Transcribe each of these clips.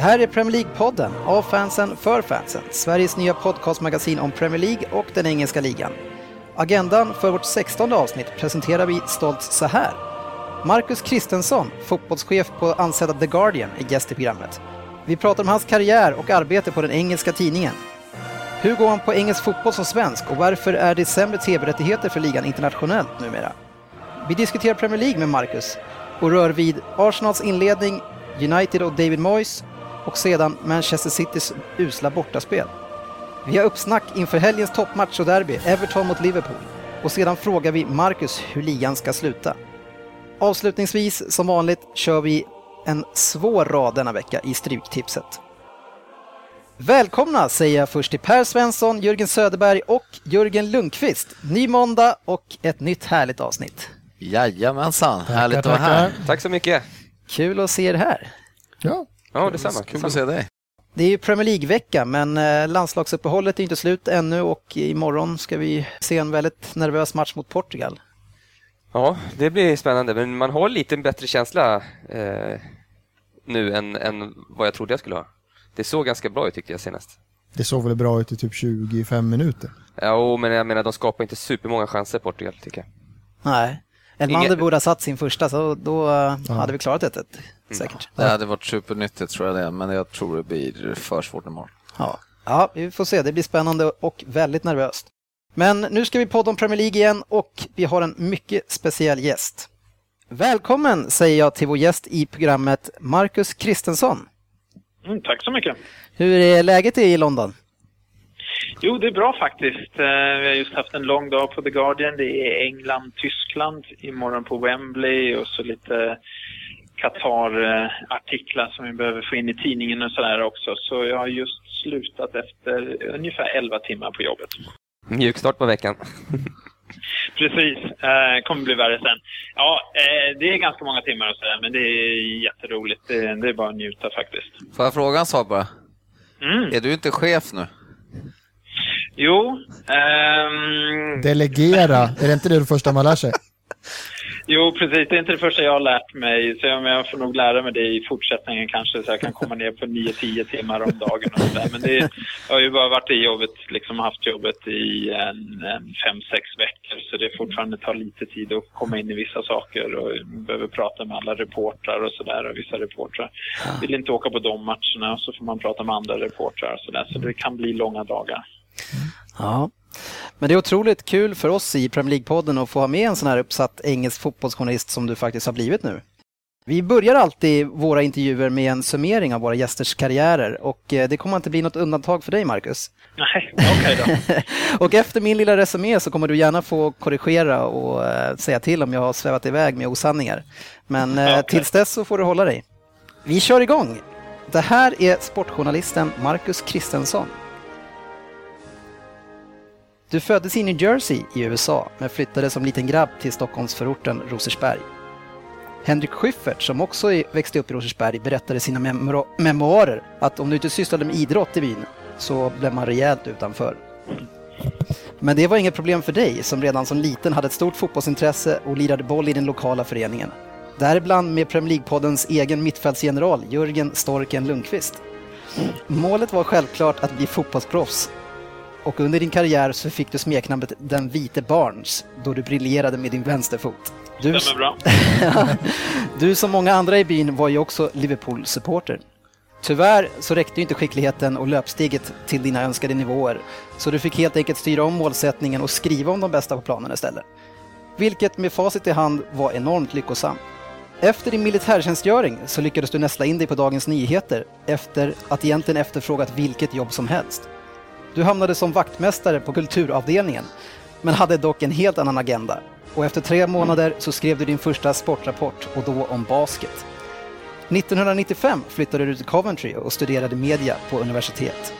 Det här är Premier League-podden av fansen för fansen. Sveriges nya podcastmagasin om Premier League och den engelska ligan. Agendan för vårt 16 avsnitt presenterar vi stolt så här. Marcus Kristensson, fotbollschef på ansedda The Guardian, är gäst i programmet. Vi pratar om hans karriär och arbete på den engelska tidningen. Hur går man på engelsk fotboll som svensk och varför är det sämre tv-rättigheter för ligan internationellt numera? Vi diskuterar Premier League med Marcus och rör vid Arsenals inledning, United och David Moyes och sedan Manchester Citys usla bortaspel. Vi har uppsnack inför helgens toppmatch och derby, Everton mot Liverpool. Och sedan frågar vi Marcus hur ligan ska sluta. Avslutningsvis, som vanligt, kör vi en svår rad denna vecka i Stryktipset. Välkomna säger jag först till Per Svensson, Jörgen Söderberg och Jörgen Lundqvist. Ny måndag och ett nytt härligt avsnitt. Jajamensan, härligt att vara här. Tack så mycket. Kul att se er här. Ja, Ja, detsamma. Kul att se dig. Det är ju Premier League-vecka, men eh, landslagsuppehållet är inte slut ännu och imorgon ska vi se en väldigt nervös match mot Portugal. Ja, det blir spännande, men man har lite bättre känsla eh, nu än, än vad jag trodde jag skulle ha. Det såg ganska bra ut tyckte jag senast. det såg väl bra ut i typ 25 minuter. Ja, men jag menar de skapar inte supermånga chanser Portugal tycker jag. Nej, Elmander borde ha satt sin första, så då eh, hade vi klarat det säkert. Det hade varit supernyttigt tror jag det, men jag tror det blir för svårt imorgon. Ja. ja, vi får se. Det blir spännande och väldigt nervöst. Men nu ska vi podda om Premier League igen och vi har en mycket speciell gäst. Välkommen säger jag till vår gäst i programmet, Marcus Kristensson. Mm, tack så mycket. Hur är läget i London? Jo, det är bra faktiskt. Eh, Vi har just haft en lång dag på The Guardian. Det är England, Tyskland, imorgon på Wembley och så lite Qatar-artiklar som vi behöver få in i tidningen och sådär också. Så jag har just slutat efter ungefär 11 timmar på jobbet. Mjuk start på veckan. Precis, eh, kommer bli värre sen. Ja, eh, det är ganska många timmar och sådär, men det är jätteroligt. Det, det är bara att njuta faktiskt. Får jag fråga en sak bara? Mm. Är du inte chef nu? Jo, ehm, Delegera, är det inte det första man lär sig? Jo, precis. Det är inte det första jag har lärt mig. Så jag, får nog lära mig det i fortsättningen kanske, så jag kan komma ner på 9-10 timmar om dagen. Och så där. Men det, jag har ju bara varit i jobbet, liksom haft jobbet i en, en 5-6 veckor. Så det fortfarande tar lite tid att komma in i vissa saker och behöver prata med alla reportrar och sådär. Och vissa reportrar vill inte åka på de matcherna, så får man prata med andra reportrar och sådär. Så det kan bli långa dagar. Ja, men det är otroligt kul för oss i Premier League-podden att få ha med en sån här uppsatt engelsk fotbollsjournalist som du faktiskt har blivit nu. Vi börjar alltid våra intervjuer med en summering av våra gästers karriärer och eh, det kommer inte bli något undantag för dig, Marcus. Nej, okej då. och efter min lilla resumé så kommer du gärna få korrigera och eh, säga till om jag har svävat iväg med osanningar. Men eh, Okej. tills dess så får du hålla dig. Vi kör igång! Det här är sportjournalisten Marcus Kristensson. Du föddes i New Jersey i USA men flyttade som liten grabb till Stockholmsförorten Rosersberg. Henrik Schyffert, som också växte upp i Rosersberg, berättade i sina memora- memoarer att om du inte sysslade med idrott i byn så blev man rejält utanför. Men det var inget problem för dig som redan som liten hade ett stort fotbollsintresse och lirade boll i den lokala föreningen. Däribland med Premier League-poddens egen mittfältsgeneral Jörgen Storken Lundqvist. Målet var självklart att bli fotbollsproffs och under din karriär så fick du smeknamnet Den vite Barnes då du briljerade med din vänsterfot. Du, Stämmer bra. du som många andra i byn var ju också Liverpool-supporter. Tyvärr så räckte ju inte skickligheten och löpsteget till dina önskade nivåer, så du fick helt enkelt styra om målsättningen och skriva om de bästa på planen istället. Vilket med facit i hand var enormt lyckosamt. Efter din militärtjänstgöring så lyckades du nästla in dig på Dagens Nyheter efter att egentligen efterfrågat vilket jobb som helst. Du hamnade som vaktmästare på kulturavdelningen, men hade dock en helt annan agenda. Och efter tre månader så skrev du din första sportrapport och då om basket. 1995 flyttade du till Coventry och studerade media på universitet.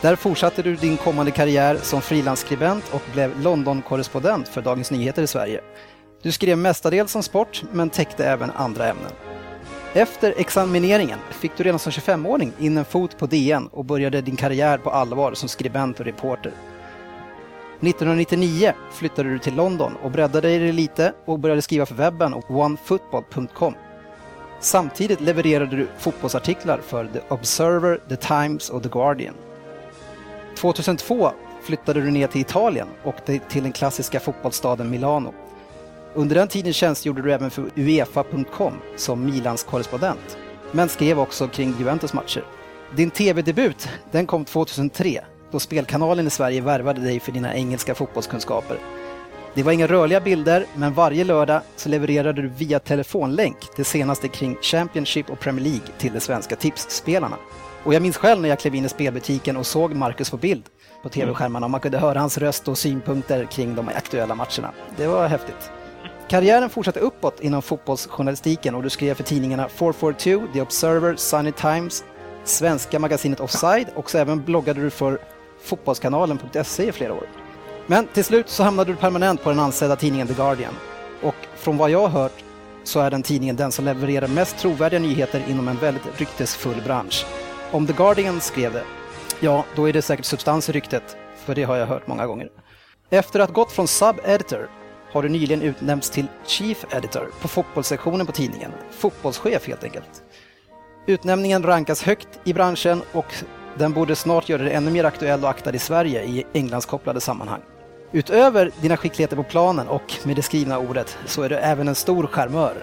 Där fortsatte du din kommande karriär som frilansskribent och blev London-korrespondent för Dagens Nyheter i Sverige. Du skrev mestadels om sport, men täckte även andra ämnen. Efter examineringen fick du redan som 25-åring in en fot på DN och började din karriär på allvar som skribent och reporter. 1999 flyttade du till London och breddade dig lite och började skriva för webben och onefootball.com. Samtidigt levererade du fotbollsartiklar för The Observer, The Times och The Guardian. 2002 flyttade du ner till Italien och till den klassiska fotbollsstaden Milano. Under den tiden tjänstgjorde du även för Uefa.com som Milans korrespondent, men skrev också kring Juventus matcher. Din TV-debut den kom 2003 då Spelkanalen i Sverige värvade dig för dina engelska fotbollskunskaper. Det var inga rörliga bilder, men varje lördag så levererade du via telefonlänk det senaste kring Championship och Premier League till de svenska tipsspelarna. Och jag minns själv när jag klev in i spelbutiken och såg Marcus på bild på tv-skärmarna och man kunde höra hans röst och synpunkter kring de aktuella matcherna. Det var häftigt. Karriären fortsatte uppåt inom fotbollsjournalistiken och du skrev för tidningarna 442, The Observer, Sunny Times, svenska magasinet Offside och så även bloggade du för fotbollskanalen.se i flera år. Men till slut så hamnade du permanent på den ansedda tidningen The Guardian. Och från vad jag har hört så är den tidningen den som levererar mest trovärdiga nyheter inom en väldigt ryktesfull bransch. Om The Guardian skrev det, ja, då är det säkert substans i ryktet, för det har jag hört många gånger. Efter att ha gått från sub-editor har du nyligen utnämnts till Chief Editor på fotbollssektionen på tidningen. Fotbollschef helt enkelt. Utnämningen rankas högt i branschen och den borde snart göra dig ännu mer aktuell och aktad i Sverige i Englandskopplade sammanhang. Utöver dina skickligheter på planen och med det skrivna ordet så är du även en stor charmör.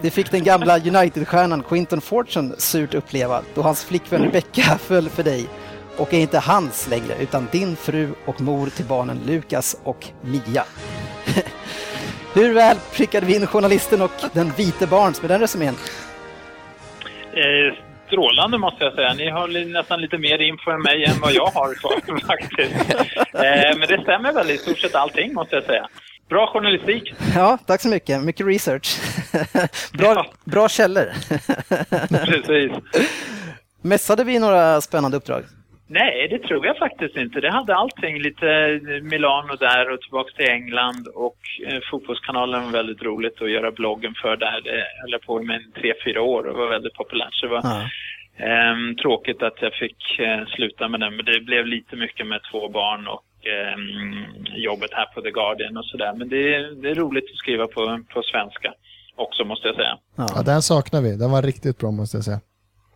Det fick den gamla United-stjärnan Quinton Fortune surt uppleva då hans flickvän Rebecca föll för dig och är inte hans längre utan din fru och mor till barnen Lukas och Mia. Hur väl prickade vi in journalisten och den vite Barnes med den resumén? Eh, strålande måste jag säga. Ni har nästan lite mer info än mig än vad jag har faktiskt. Eh, men det stämmer väl i stort sett allting måste jag säga. Bra journalistik. Ja, tack så mycket. Mycket research. bra, ja. bra källor. Precis. Mässade vi några spännande uppdrag? Nej, det tror jag faktiskt inte. Det hade allting. Lite Milano där och tillbaka till England och eh, Fotbollskanalen var väldigt roligt att göra bloggen för där. Det höll jag på med tre, fyra år och var väldigt populärt. Så det var ja. eh, tråkigt att jag fick eh, sluta med den, men det blev lite mycket med två barn och ehm, jobbet här på The Guardian och sådär. Men det, det, är roligt att skriva på, på svenska också måste jag säga. Ja, den saknar vi. Den var riktigt bra måste jag säga.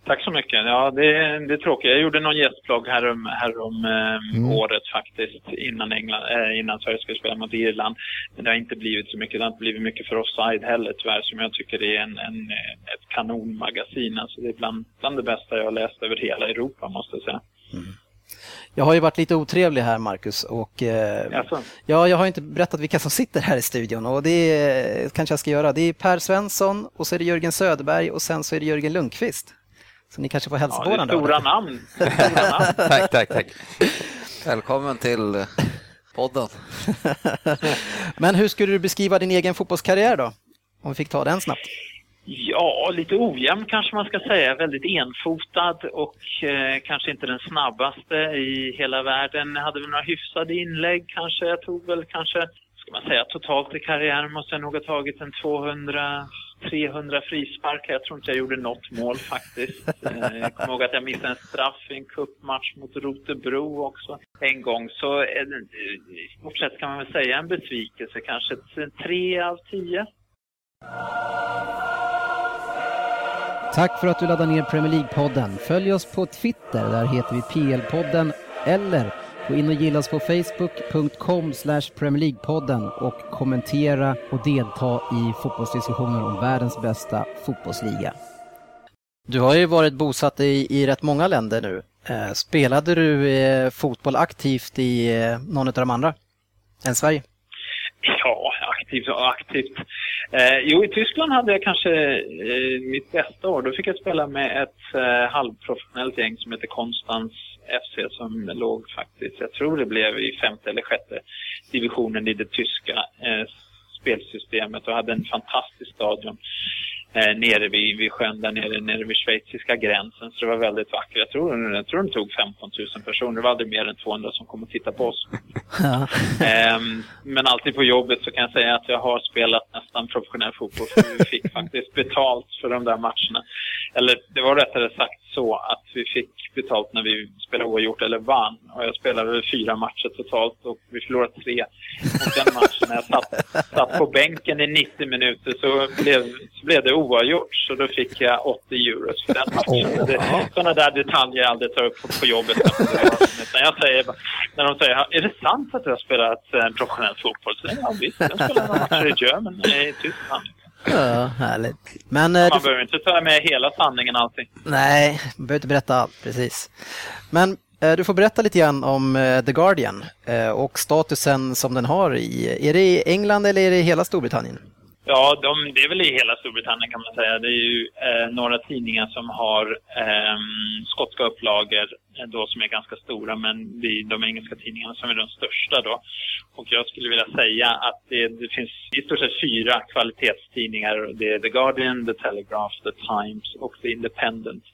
Tack så mycket. Ja, det, det är tråkigt. Jag gjorde någon gästblogg här om, här om eh, mm. året faktiskt, innan, England, äh, innan Sverige skulle spela mot Irland. Men det har inte blivit så mycket. Det har inte blivit mycket för offside heller tyvärr, som jag tycker är en, en, ett kanonmagasin. Alltså, det är bland, bland det bästa jag har läst över hela Europa, måste jag säga. Mm. Jag har ju varit lite otrevlig här, Marcus. Och, eh, ja, jag har inte berättat vilka som sitter här i studion och det kanske jag ska göra. Det är Per Svensson och så är det Jörgen Söderberg och sen så är det Jörgen Lundqvist. Så ni kanske får hälsa ja, på varandra. Stora namn. stora namn. tack, tack, tack. Välkommen till eh, podden. Men hur skulle du beskriva din egen fotbollskarriär då? Om vi fick ta den snabbt. Ja, lite ojämn kanske man ska säga. Väldigt enfotad och eh, kanske inte den snabbaste i hela världen. Jag hade väl några hyfsade inlägg kanske. Jag tog väl kanske, ska man säga, totalt i karriären måste jag nog ha tagit en 200 300 frisparkar. Jag tror inte jag gjorde något mål faktiskt. Eh, jag kommer ihåg att jag missade en straff i en cupmatch mot Rotebro också en gång. Så i stort sett kan man väl säga en besvikelse. Kanske tre av tio. Tack för att du laddade ner Premier League-podden. Följ oss på Twitter, där heter vi PL-podden, eller Gå in och gilla oss på facebook.com Premier League-podden och kommentera och delta i fotbollsdiskussioner om världens bästa fotbollsliga. Du har ju varit bosatt i, i rätt många länder nu. Eh, spelade du eh, fotboll aktivt i eh, någon av de andra än Sverige? Ja, aktivt och aktivt. Eh, jo, i Tyskland hade jag kanske eh, mitt bästa år. Då fick jag spela med ett eh, halvprofessionellt gäng som heter Konstans FC som låg faktiskt, jag tror det blev i femte eller sjätte divisionen i det tyska eh, spelsystemet och hade en fantastisk stadion eh, nere vid, vid sjön där nere, nere vid schweiziska gränsen. Så det var väldigt vackert. Jag tror, jag tror de tog 15 000 personer. Det var aldrig mer än 200 som kom och tittade på oss. Ja. eh, men alltid på jobbet så kan jag säga att jag har spelat nästan professionell fotboll. För vi fick faktiskt betalt för de där matcherna. eller det var rättare sagt så att vi fick betalt när vi spelade oavgjort eller vann. Och jag spelade fyra matcher totalt och vi förlorade tre. Och den matchen när jag satt, satt på bänken i 90 minuter så blev, så blev det oavgjort. Så då fick jag 80 euros för den matchen. Det, sådana där detaljer jag aldrig tar upp på, på jobbet. Utan jag säger, när de säger, är det sant att du har spelat eh, professionell fotboll? Så, ja visst, jag spelade några matcher i German i Tyskland. Ja, härligt. Men eh, Man du, behöver inte ta med hela sanningen alltid. nej, man behöver inte berätta allt, precis. Men eh, du får berätta lite grann om The Guardian och statusen som den har i, är det i England eller är det i hela Storbritannien? Ja, de, det är väl i hela Storbritannien kan man säga. Det är ju eh, några tidningar som har eh, skotska upplagor eh, då som är ganska stora, men det är de engelska tidningarna som är de största då. Och jag skulle vilja säga att det, det finns i stort sett fyra kvalitetstidningar. Det är The Guardian, The Telegraph, The Times och The Independent.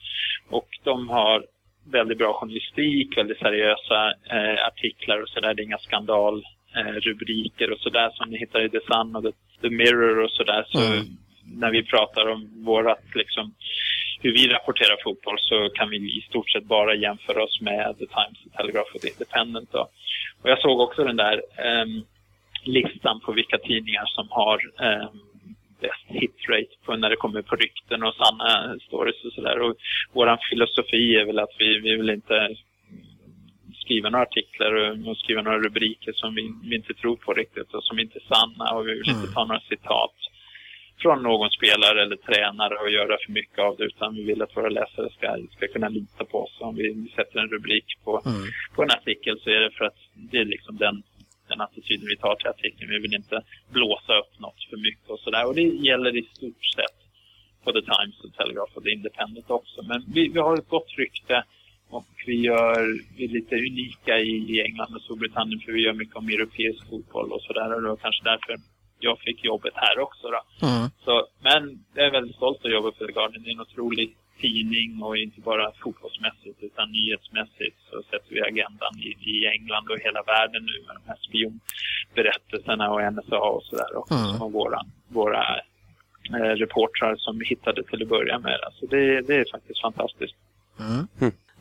Och de har väldigt bra journalistik, väldigt seriösa eh, artiklar och sådär. Det är inga skandal skandalrubriker och sådär som ni hittar i The Sun och The, Mirror och sådär. Så Mm. när vi pratar om vårat liksom hur vi rapporterar fotboll så kan vi i stort sett bara jämföra oss med The Times, The Telegraph och The Independent. Då. Och jag såg också den där ehm, listan på vilka tidningar som har ehm, bäst hitrate på när det kommer på rykten och sanna stories och sådär. Och våran filosofi är väl att vi, vi vill inte skriva några artiklar och, och skriva några rubriker som vi, vi inte tror på riktigt och som inte är sanna och vi vill inte ta några citat från någon spelare eller tränare och göra för mycket av det utan vi vill att våra läsare ska, ska kunna lita på oss. Om vi sätter en rubrik på, på en artikel så är det för att det är liksom den, den attityden vi tar till artikeln. Vi vill inte blåsa upp något för mycket och sådär. Och det gäller i stort sett på The Times, The Telegraph och The Independent också. Men vi, vi har ett gott rykte och vi, gör, vi är lite unika i, i England och Storbritannien för vi gör mycket om europeisk fotboll och sådär. Och det var kanske därför jag fick jobbet här också då. Mm. Så, men jag är väldigt stolt att jobba för The Guardian. Det är en otrolig tidning och inte bara fotbollsmässigt utan nyhetsmässigt så sätter vi agendan i, i England och hela världen nu med de här spionberättelserna och NSA och sådär också Mm. var våra, våra eh, reportrar som vi hittade till att börja med. Alltså det, det är faktiskt fantastiskt. Mm.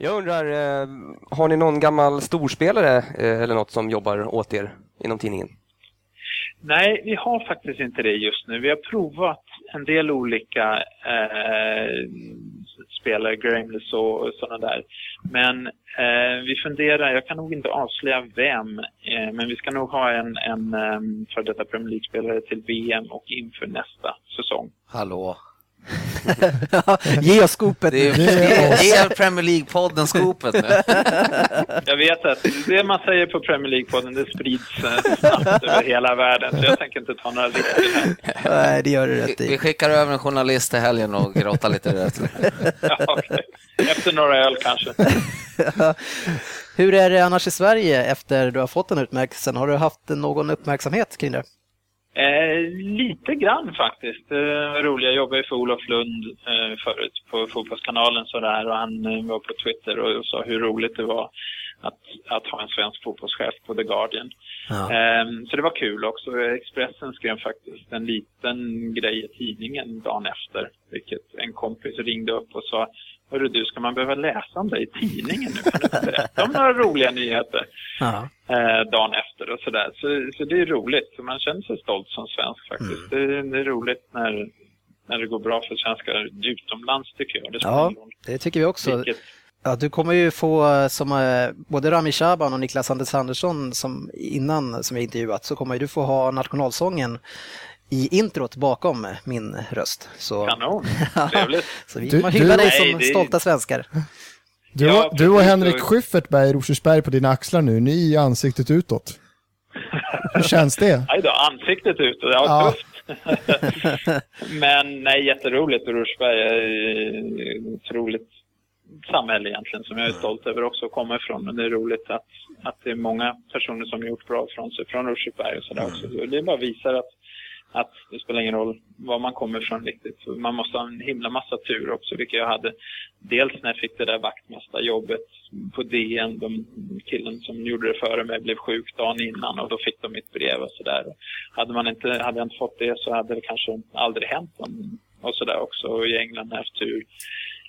Jag undrar, eh, har ni någon gammal storspelare eh, eller något som jobbar åt er inom tidningen? Nej, vi har faktiskt inte det just nu. Vi har provat en del olika eh, spelare, Grameless och, sådana där. Men eh, vi funderar, jag kan nog inte avslöja vem, eh, men vi ska nog ha en, en eh, för detta Premier League-spelare till VM och inför nästa säsong. Hallå. Ge oss skopet nu. är Premier League-podden skopet nu. Jag vet att det man säger på Premier League-podden, det sprids eh, snabbt över hela världen, så jag tänker inte ta några risker. Nej, det gör du rätt Vi, vi i. skickar över en journalist till helgen och grottar lite i det. Ja, okej. Efter några öl kanske. Hur är det annars i Sverige efter du har fått den utmärkelsen? Har du haft någon uppmärksamhet kring det? Eh, lite grann faktiskt. Var roligt. Jag jobbade för Olof Lund eh, förut på Fotbollskanalen sådär och han eh, var på Twitter och, och sa hur roligt det var att, att ha en svensk fotbollschef på The Guardian. Ja. Ehm, så det var kul också. Expressen skrev faktiskt en liten grej i tidningen dagen efter. Vilket en kompis ringde upp och sa Hörru du, ska man behöva läsa om det i tidningen nu? Kan du berätta om några roliga nyheter? Ja. eh, dagen efter och sådär. Så, så det är roligt. Så man känner sig stolt som svensk faktiskt. Det, det är roligt när, när det går bra för svenskar utomlands tycker jag. Det ja, det tycker vi också. vilket. Ja, du kommer ju få, eh, som eh, både Rami Shaban och Niklas Anders Andersson som innan som jag intervjuat, så kommer du få ha nationalsången i introt bakom min röst. Så, Kanon, trevligt. så vi Du- kommer hylla du- dig Nej, som det- stolta svenskar. Du, Ja, och- du och. Henrik Schyffert bär Rosersberg på dina axlar nu, ni i ansiktet utåt. Hur känns det? Aj då, ansiktet ut. Ja, Ja. tufft. Men nej, jätteroligt. Rosersberg är ett otroligt samhälle egentligen som jag är stolt över också att komma ifrån. Men det är roligt att, att det är många personer som gjort bra från sig från Rosersberg och sådär också. Det bara visar att, att det spelar ingen roll var man kommer ifrån riktigt. Man måste ha en himla massa tur också, vilket jag hade. Dels när jag fick det där vaktmästarjobbet på DN. De killen som gjorde det före mig blev sjuk dagen innan och då fick de mitt brev och sådär. Hade, man inte, hade jag inte fått det så hade det kanske aldrig hänt och sådär också. Och i England har jag haft tur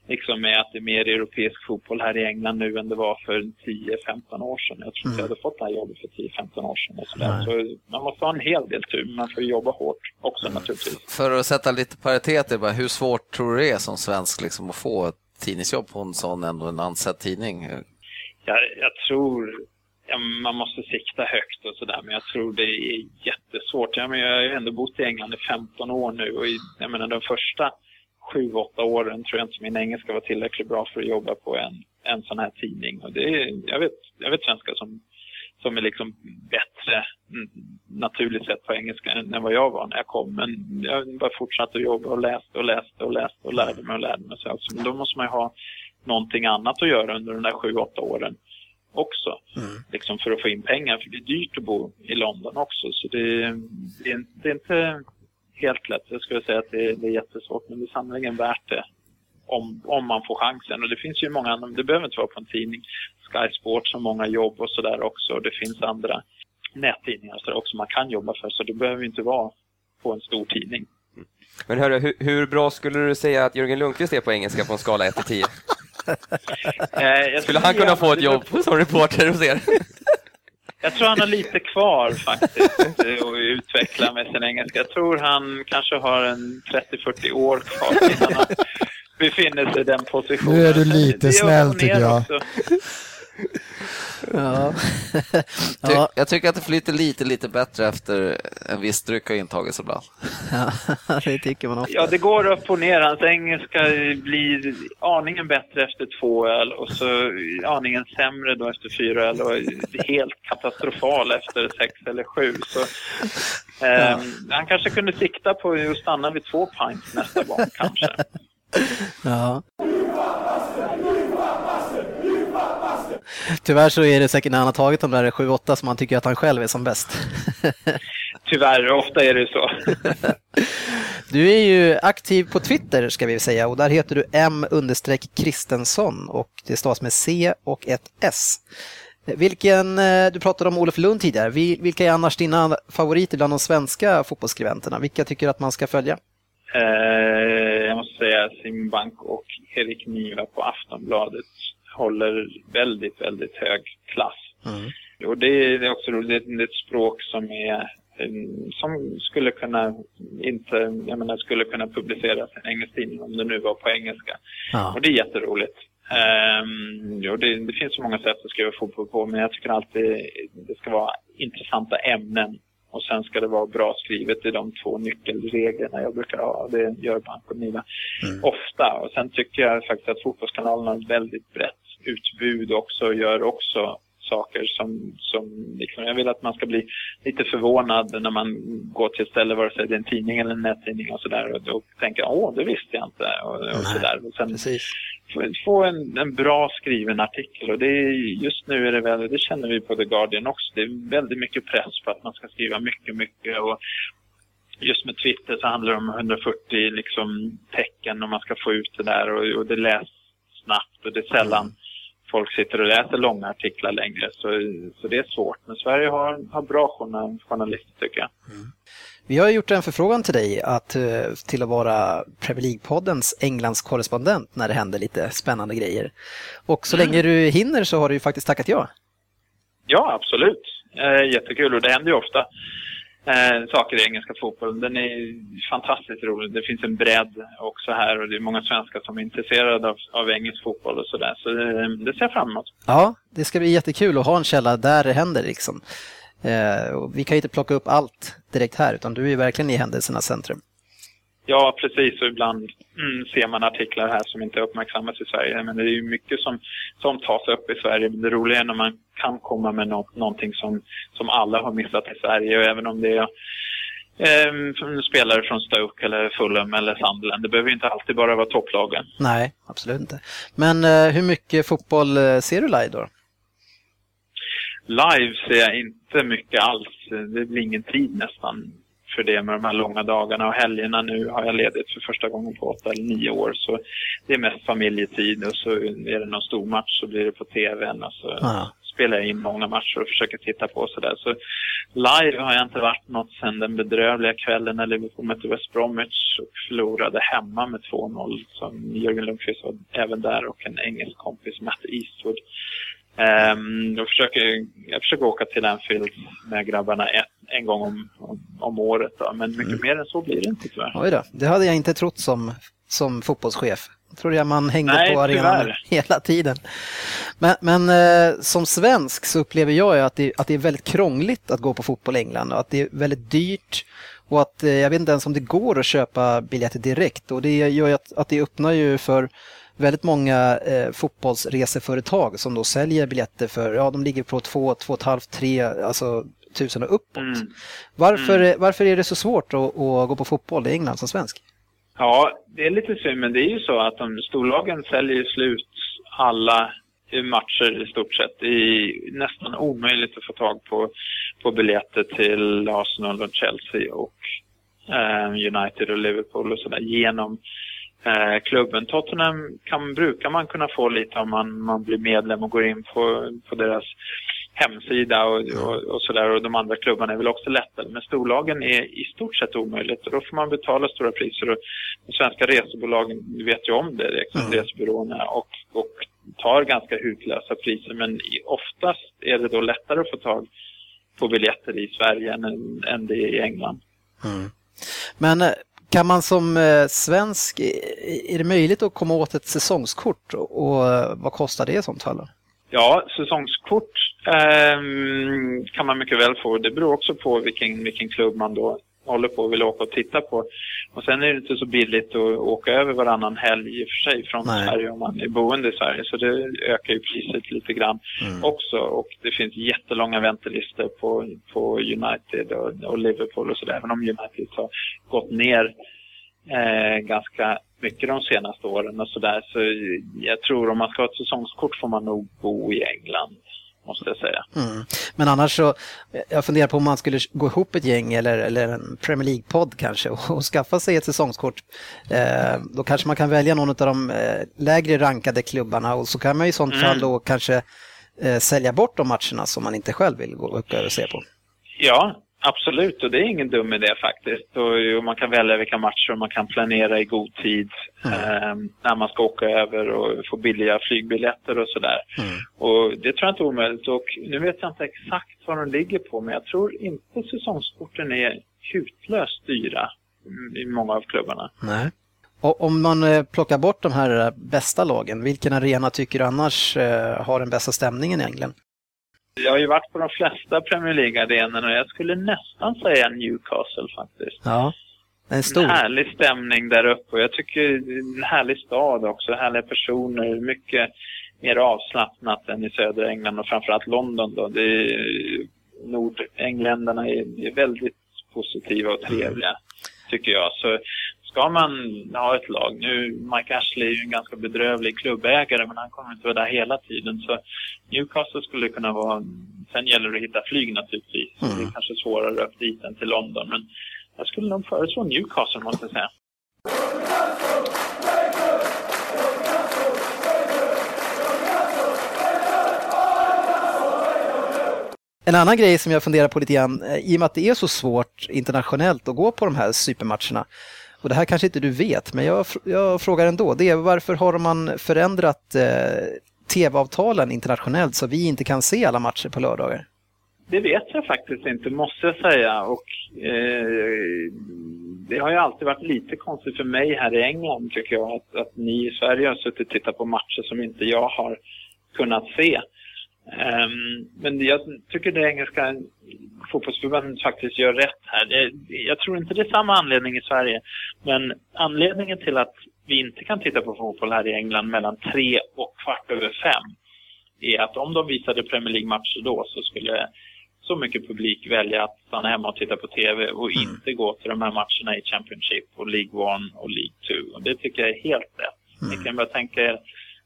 liksom med att det är mer europeisk fotboll här i England nu än det var för 10-15 år sedan. Jag tror inte Mm. jag hade fått det här jobbet för 10-15 år sedan. Och så, där. Nej. så man måste ha en hel del tur, men man får jobba hårt också naturligtvis. För att sätta lite pariteter, bara, hur svårt tror du det är som svensk liksom, att få ett tidningsjobb på en sån ändå en ansedd tidning? Jag, jag tror man måste sikta högt och sådär, men jag tror det är jättesvårt. Jag har ju ändå bott i England i 15 år nu och i, jag menar, de första 7-8 åren tror jag inte min engelska var tillräckligt bra för att jobba på en, en sån här tidning. Och det är, jag, vet, jag vet svenskar som, som är liksom bättre mm, naturligt sett på engelska än vad jag var när jag kom. Men jag bara fortsatte att jobba och läste och läste och läste och lärde mig och lärde mig. Så alltså, men då måste man ju ha någonting annat att göra under de där 7-8 åren också. Liksom för att få in pengar, för det är dyrt att bo i London också. Så det, det, är, det är inte helt lätt. Jag skulle säga att det, det är jättesvårt, men det är sannerligen värt det om, om man får chansen. Och det finns ju många andra, det behöver inte vara på en tidning. Sky Sports har många jobb och sådär också. Och det finns andra nättidningar så också man kan jobba för, så det behöver inte vara på en stor tidning. Men hörru, hur, hur bra skulle du säga att Jörgen Lundqvist är på engelska på en skala 1 till 10? Eh, Skulle han kunna få ett jobb som reporter hos er? Jag tror han har lite kvar faktiskt eh, att utveckla med sin engelska. Jag tror han kanske har en 30-40 år kvar innan han befinner sig i den positionen. Nu är du lite snäll, tycker jag. också. Ja. Ty, ja, Jag tycker att det flyter lite, lite bättre efter en viss dryck har intagits ibland. ja, det tycker man ofta. Ja, det går upp och ner. Hans engelska blir aningen bättre efter två öl och så aningen sämre då efter fyra öl och helt katastrofal efter sex eller sju. Så, ehm, Han kanske kunde sikta på att stanna vid två pints nästa gång kanske. Ja. Tyvärr så är det säkert när han har tagit de där 7-8 som han tycker att han själv är som bäst. Tyvärr, ofta är det så. Du är ju aktiv på Twitter ska vi säga och där heter du M Kristensson och det stavas med C och ett S. Vilken, eh, du pratade om Olof Lund tidigare, Vi- vilka är annars dina favoriter bland de svenska fotbollsskribenterna? Vilka tycker du att man ska följa? Eh, jag måste säga Simbank och Erik Niva på Aftonbladet håller väldigt, väldigt hög klass. Och det är också roligt, det är ett språk som är eh, som skulle kunna inte, jag menar, skulle kunna publiceras i en engelsk tidning om det nu var på engelska. Ja. Och det är jätteroligt. Um, jo, det, det finns så många sätt att skriva fotboll på, men jag tycker alltid det ska vara intressanta ämnen. Och sen ska det vara bra skrivet i de två nyckelreglerna jag brukar ha. Det gör Bank och Niva ofta. Och sen tycker jag faktiskt att Fotbollskanalen har ett väldigt brett utbud också och gör också saker som, som liksom, jag vill att man ska bli lite förvånad när man går till ett ställe, vare sig det är en tidning eller en nättidning och sådär och, och tänker åh, det visste jag inte. Och, och sådär. Och sen Precis. få, en, en bra skriven artikel. Och det är, just nu är det väl, det känner vi på The Guardian också, det är väldigt mycket press på att man ska skriva mycket, mycket. Och just med Twitter så handlar det om 140 liksom, tecken och man ska få ut det där. Och, och det läs snabbt och det är sällan folk sitter och läser långa artiklar längre så, så det är svårt. Men Sverige har, har bra journal- journalister tycker jag. Vi har gjort en förfrågan till dig att, eh, till att vara Premier League-poddens Englands korrespondent när det händer lite spännande grejer. Och så länge du hinner så har du ju faktiskt tackat ja. Ja, absolut. Eh, jättekul och det händer ju ofta eh, saker i engelska fotbollen. Den är fantastiskt rolig. Det finns en bredd också här och det är många svenskar som är intresserade av, av engelsk fotboll och sådär. Så det, det ser jag fram emot. Ja, det ska bli jättekul att ha en källa där det händer liksom. Eh, och vi kan ju inte plocka upp allt direkt här utan du är ju verkligen i händelsernas centrum. Ja, precis. Och ibland mm, ser man artiklar här som inte uppmärksammas i Sverige. Men det är ju mycket som, som tas upp i Sverige. Men det roliga är när man kan komma med något, någonting som, som alla har missat i Sverige. Och även om det är eh, spelare från Stoke eller Fulham eller Sunderland. Det behöver inte alltid bara vara topplagen. Nej, absolut inte. Men eh, hur mycket fotboll eh, ser du live då? Live ser jag inte mycket alls. Det blir ingen tid nästan för det med de här långa dagarna och helgerna nu har jag ledigt för första gången på åtta eller nio år. Så det är mest familjetid och så är det någon stor match så blir det på tvn och så Ja. spelar jag in många matcher och försöker titta på sådär. Så live har jag inte varit något sedan den bedrövliga kvällen när Liverpool mötte West Bromwich och förlorade hemma med 2-0. Som Jörgen Lundqvist var även där och en engelsk kompis, Matt Eastwood. Um, jag, försöker, jag försöker åka till Anfield med grabbarna ett, en gång om, om, om året. Då. Men mycket mm. mer än så blir det inte tyvärr. Oj då, det hade jag inte trott som, som fotbollschef. Jag trodde jag man hängde Nej, på arenan tyvärr. hela tiden. Men, men eh, som svensk så upplever jag att det, att det är väldigt krångligt att gå på fotboll i England och att det är väldigt dyrt. Och att eh, jag vet inte ens om det går att köpa biljetter direkt och det gör ju att, att det öppnar ju för väldigt många eh, fotbollsreseföretag som då säljer biljetter för, ja de ligger på 2, 2,5, 3, alltså tusen och uppåt. Mm. Varför, mm. varför är det så svårt att, att, gå på fotboll i England som svensk? Ja, det är lite synd, men det är ju så att de storlagen säljer slut alla matcher i stort sett. Det är nästan omöjligt att få tag på, på biljetter till Arsenal och Chelsea och eh, United och Liverpool och sådär genom eh, klubben. Tottenham kan, brukar man kunna få lite om man, man blir medlem och går in på, på deras hemsida och, och, och sådär. Och de andra klubbarna är väl också lättare. Men storlagen är i stort sett omöjligt och då får man betala stora priser. Och de svenska resebolagen vet ju om det, liksom, mm. resebyråerna, och, och tar ganska hutlösa priser. Men oftast är det då lättare att få tag på biljetter i Sverige än, än det är i England. Mm. Men eh, kan man som eh, svensk, är det möjligt att komma åt ett säsongskort och vad kostar det i sånt fall? Ja, säsongskort eh, kan man mycket väl få. Det beror också på vilken, vilken klubb man då håller på och vill åka och titta på. Och sen är det inte så billigt att åka över varannan helg i och för sig från Nej. Sverige om man är boende i Sverige. Så det ökar ju priset lite grann mm. också. Och det finns jättelånga väntelistor på, på United och, och Liverpool och sådär. Även om United har gått ner eh, ganska mycket de senaste åren och sådär. Så jag tror om man ska ha ett säsongskort får man nog bo i England måste jag säga. Mm. Men annars så, jag funderar på om man skulle gå ihop ett gäng eller, eller en Premier League-podd kanske och, och, skaffa sig ett säsongskort. Eh, då kanske man kan välja någon av de eh, lägre rankade klubbarna och så kan man i sånt mm. fall då kanske eh, sälja bort de matcherna som man inte själv vill gå upp och se på. Ja, Absolut, och det är ingen dum idé faktiskt. Och, och man kan välja vilka matcher man kan planera i god tid mm. eh, när man ska åka över och få billiga flygbiljetter och sådär. Mm. Och det tror jag inte är omöjligt. Och nu vet jag inte exakt vad de ligger på, men jag tror inte säsongskorten är hutlöst dyra i många av klubbarna. Nej. Och om man eh, plockar bort de här eh, bästa lagen, vilken arena tycker du annars eh, har den bästa stämningen i England? Jag har ju varit på de flesta Premier League-arenorna och jag skulle nästan säga Newcastle faktiskt. Ja, en stor. En härlig stämning där uppe och jag tycker en härlig stad också, härliga personer, mycket mer avslappnat än i södra England och framförallt London då. Det är, Nordengländarna är, är väldigt positiva och trevliga, tycker jag. Så ska man ha ett lag, nu Mike Ashley är ju en ganska bedrövlig klubbägare men han kommer inte vara där hela tiden så Newcastle skulle kunna vara, sen gäller det att hitta flyg naturligtvis. Mm. Det är kanske svårare upp dit än till London men jag skulle nog föreslå Newcastle måste jag säga. En annan grej som jag funderar på lite grann, eh, i och med att det är så svårt internationellt att gå på de här supermatcherna, och det här kanske inte du vet, men jag, jag frågar ändå. Det är varför har man förändrat eh, tv-avtalen internationellt så vi inte kan se alla matcher på lördagar? Det vet jag faktiskt inte, måste jag säga. Och, eh, det har ju alltid varit lite konstigt för mig här i England, tycker jag, att, att ni i Sverige har suttit och tittat på matcher som inte jag har kunnat se. Um, men jag tycker det engelska fotbollsförbundet faktiskt gör rätt här. Jag, tror inte det är samma anledning i Sverige. Men anledningen till att vi inte kan titta på fotboll här i England mellan tre och kvart över fem är att om de visade Premier League-matcher då så skulle så mycket publik välja att stanna hemma och titta på TV och mm. inte gå till de här matcherna i Championship och League One och League Two. Och det tycker jag är helt rätt. Mm. Ni kan bara tänka er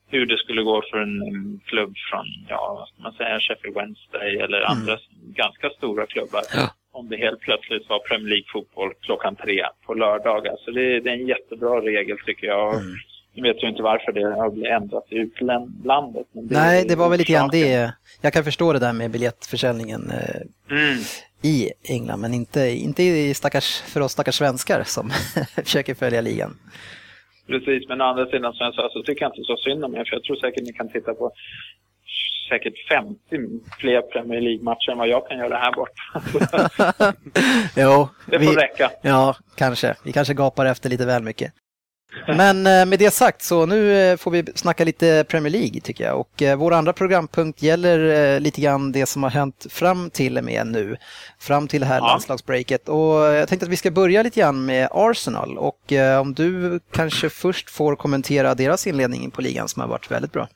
hur det skulle gå för en, klubb från, ja, vad ska man säga, Sheffield Wednesday eller mm. andra ganska stora klubbar. Ja. Om det helt plötsligt var Premier League-fotboll klockan tre på lördagar. Så det, det, är en jättebra regel tycker jag. Mm. Nu vet jag inte varför det har blivit ändrat i utlandet. Det Nej, det var väl lite grann det. Jag kan förstå det där med biljettförsäljningen eh, Mm. i England, men inte, inte i stackars, för oss stackars svenskar som försöker följa ligan. Precis, men å andra sidan som jag sa så tycker jag inte så synd om er för jag tror säkert ni kan titta på säkert 50 fler Premier League-matcher än vad jag kan göra här borta. jo, Det får räcka. Ja, kanske. Vi kanske gapar efter lite väl mycket. Men eh, med det sagt så nu eh, får vi snacka lite Premier League tycker jag. Och eh, vår andra programpunkt gäller lite grann det som har hänt fram till och med nu. Fram till det här Ja. landslagsbreaket. Och jag tänkte att vi ska börja lite grann med Arsenal. Och om du kanske först får kommentera deras inledning på ligan som har varit väldigt bra.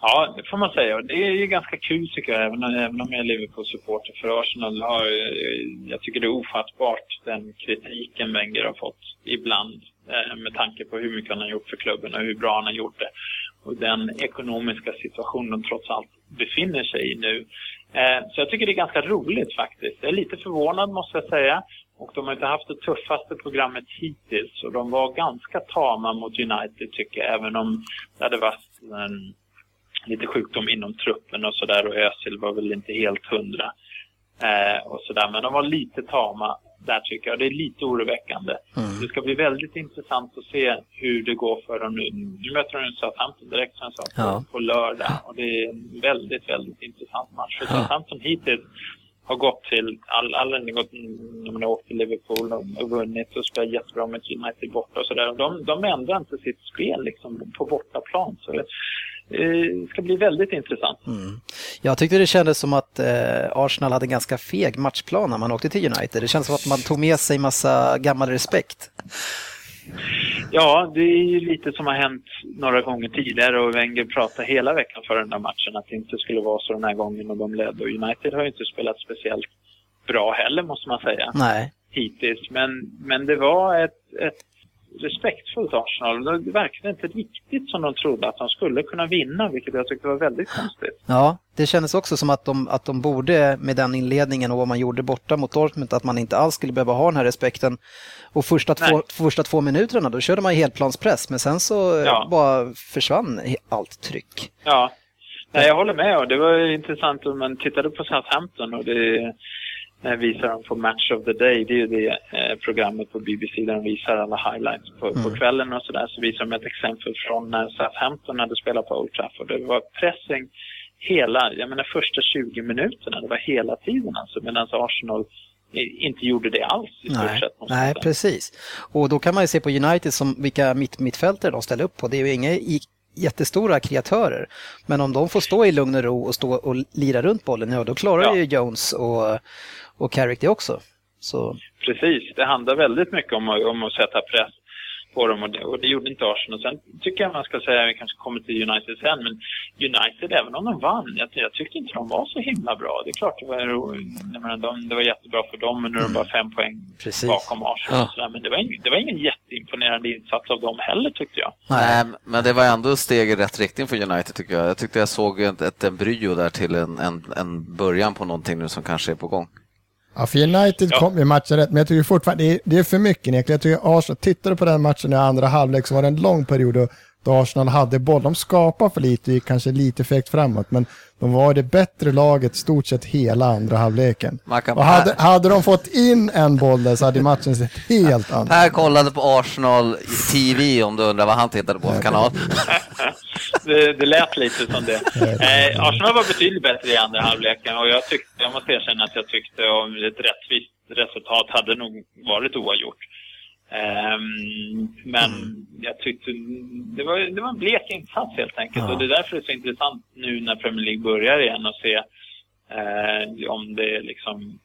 Ja, det får man säga. Det är ju ganska kul tycker jag, även, även om jag är Liverpool-supporter. För Arsenal har, jag tycker det är ofattbart den kritiken Wenger har fått ibland. Eh, med tanke på hur mycket han har gjort för klubben och hur bra han har gjort det. Och den ekonomiska situationen de trots allt befinner sig i nu. Eh, så jag tycker det är ganska roligt faktiskt. Jag är lite förvånad måste jag säga. Och de har inte haft det tuffaste programmet hittills. Och de var ganska tama mot United tycker jag. Även om det hade varit en lite sjukdom inom truppen och sådär och Özil var väl inte helt hundra. Eh, och sådär. Men de var lite tama där tycker jag. Det är lite oroväckande. Det ska bli väldigt intressant att se hur det går för dem nu. Nu möter de Southampton direkt som jag sa på, Ja. på lördag. Och det är en väldigt, väldigt intressant match. För Southampton hittills har gått till, all, alla har gått, när man har åkt till Liverpool och, och vunnit och spelat jättebra med United borta och sådär. De, de ändrar inte sitt spel liksom på bortaplan. Så det eh, ska bli väldigt intressant. Mm. Jag tyckte det kändes som att eh, Arsenal hade en ganska feg matchplan när man åkte till United. Det känns som att man tog med sig massa gammal respekt. Ja, det är ju lite som har hänt några gånger tidigare och Wenger pratade hela veckan för den där matchen att det inte skulle vara så den här gången och de ledde. Och United har ju inte spelat speciellt bra heller måste man säga Nej. hittills. Men, men det var ett, ett respektfullt Arsenal. Det verkade inte riktigt som de trodde att de skulle kunna vinna, vilket jag tyckte var väldigt konstigt. Ja, det kändes också som att de, att de borde med den inledningen och vad man gjorde borta mot Dortmund att man inte alls skulle behöva ha den här respekten. Och första två, första två minuterna då körde man ju helplanspress men sen så Ja. bara försvann allt tryck. Ja, Nej, jag håller med och det var intressant om man tittade på Southampton och det visar de på Match of the Day. Det är ju det eh, programmet på BBC där de visar alla highlights på, på kvällen och sådär. Så visar de ett exempel från när Southampton hade spelat på Old Trafford. Det var pressing hela, jag menar första 20 minuterna. Det var hela tiden alltså medan Arsenal inte gjorde det alls i stort Nej, sett. nej säga. precis. Och då kan man ju se på United som vilka mitt, mittfältare de ställer upp på. Det är ju inga i, jättestora kreatörer. Men om de får stå i lugn och ro och stå och lira runt bollen, ja då klarar Ja. ju Jones och, och Carrick det också. Så Precis, det handlar väldigt mycket om, att- om att sätta press på dem och det, och det gjorde inte Arsenal. Sen tycker jag man ska säga, vi kanske kommer till United sen, men United, även om de vann, jag, jag tyckte inte de var så himla bra. Det är klart, det var, menar, de, det var jättebra för dem, men nu är de bara fem poäng Precis. bakom Arsenal. Ja. Och sådär. Men det var, ingen, det var ingen jätteimponerande insats av dem heller, tyckte jag. Nej, men det var ändå ett steg i rätt riktning för United tycker jag. Jag tyckte jag såg ett, ett embryo där till en, en, en början på någonting nu som kanske är på gång. Ja, för United Ja. kom ju matchen rätt, men jag tycker fortfarande det är, det är för mycket egentligen. Jag tycker Arsenal, tittade på den matchen i andra halvlek så var det en lång period då, då Arsenal hade boll. De skapade för lite och gick kanske lite fegt framåt, men de var det bättre laget stort sett hela andra halvleken. Och hade, hade de fått in en boll där så hade matchen sett helt annorlunda Per kollade på Arsenal TV om du undrar vad han tittade på för kanal. det, det lät lite som det. Eh, Arsenal var betydligt bättre i andra halvleken och jag, tyckte, jag måste erkänna att jag tyckte om ett rättvist resultat hade nog varit oavgjort. Ehm, men jag tyckte det var, det var en blek insats helt enkelt Ja. och det är därför det är så intressant nu när Premier League börjar igen och se eh, om det liksom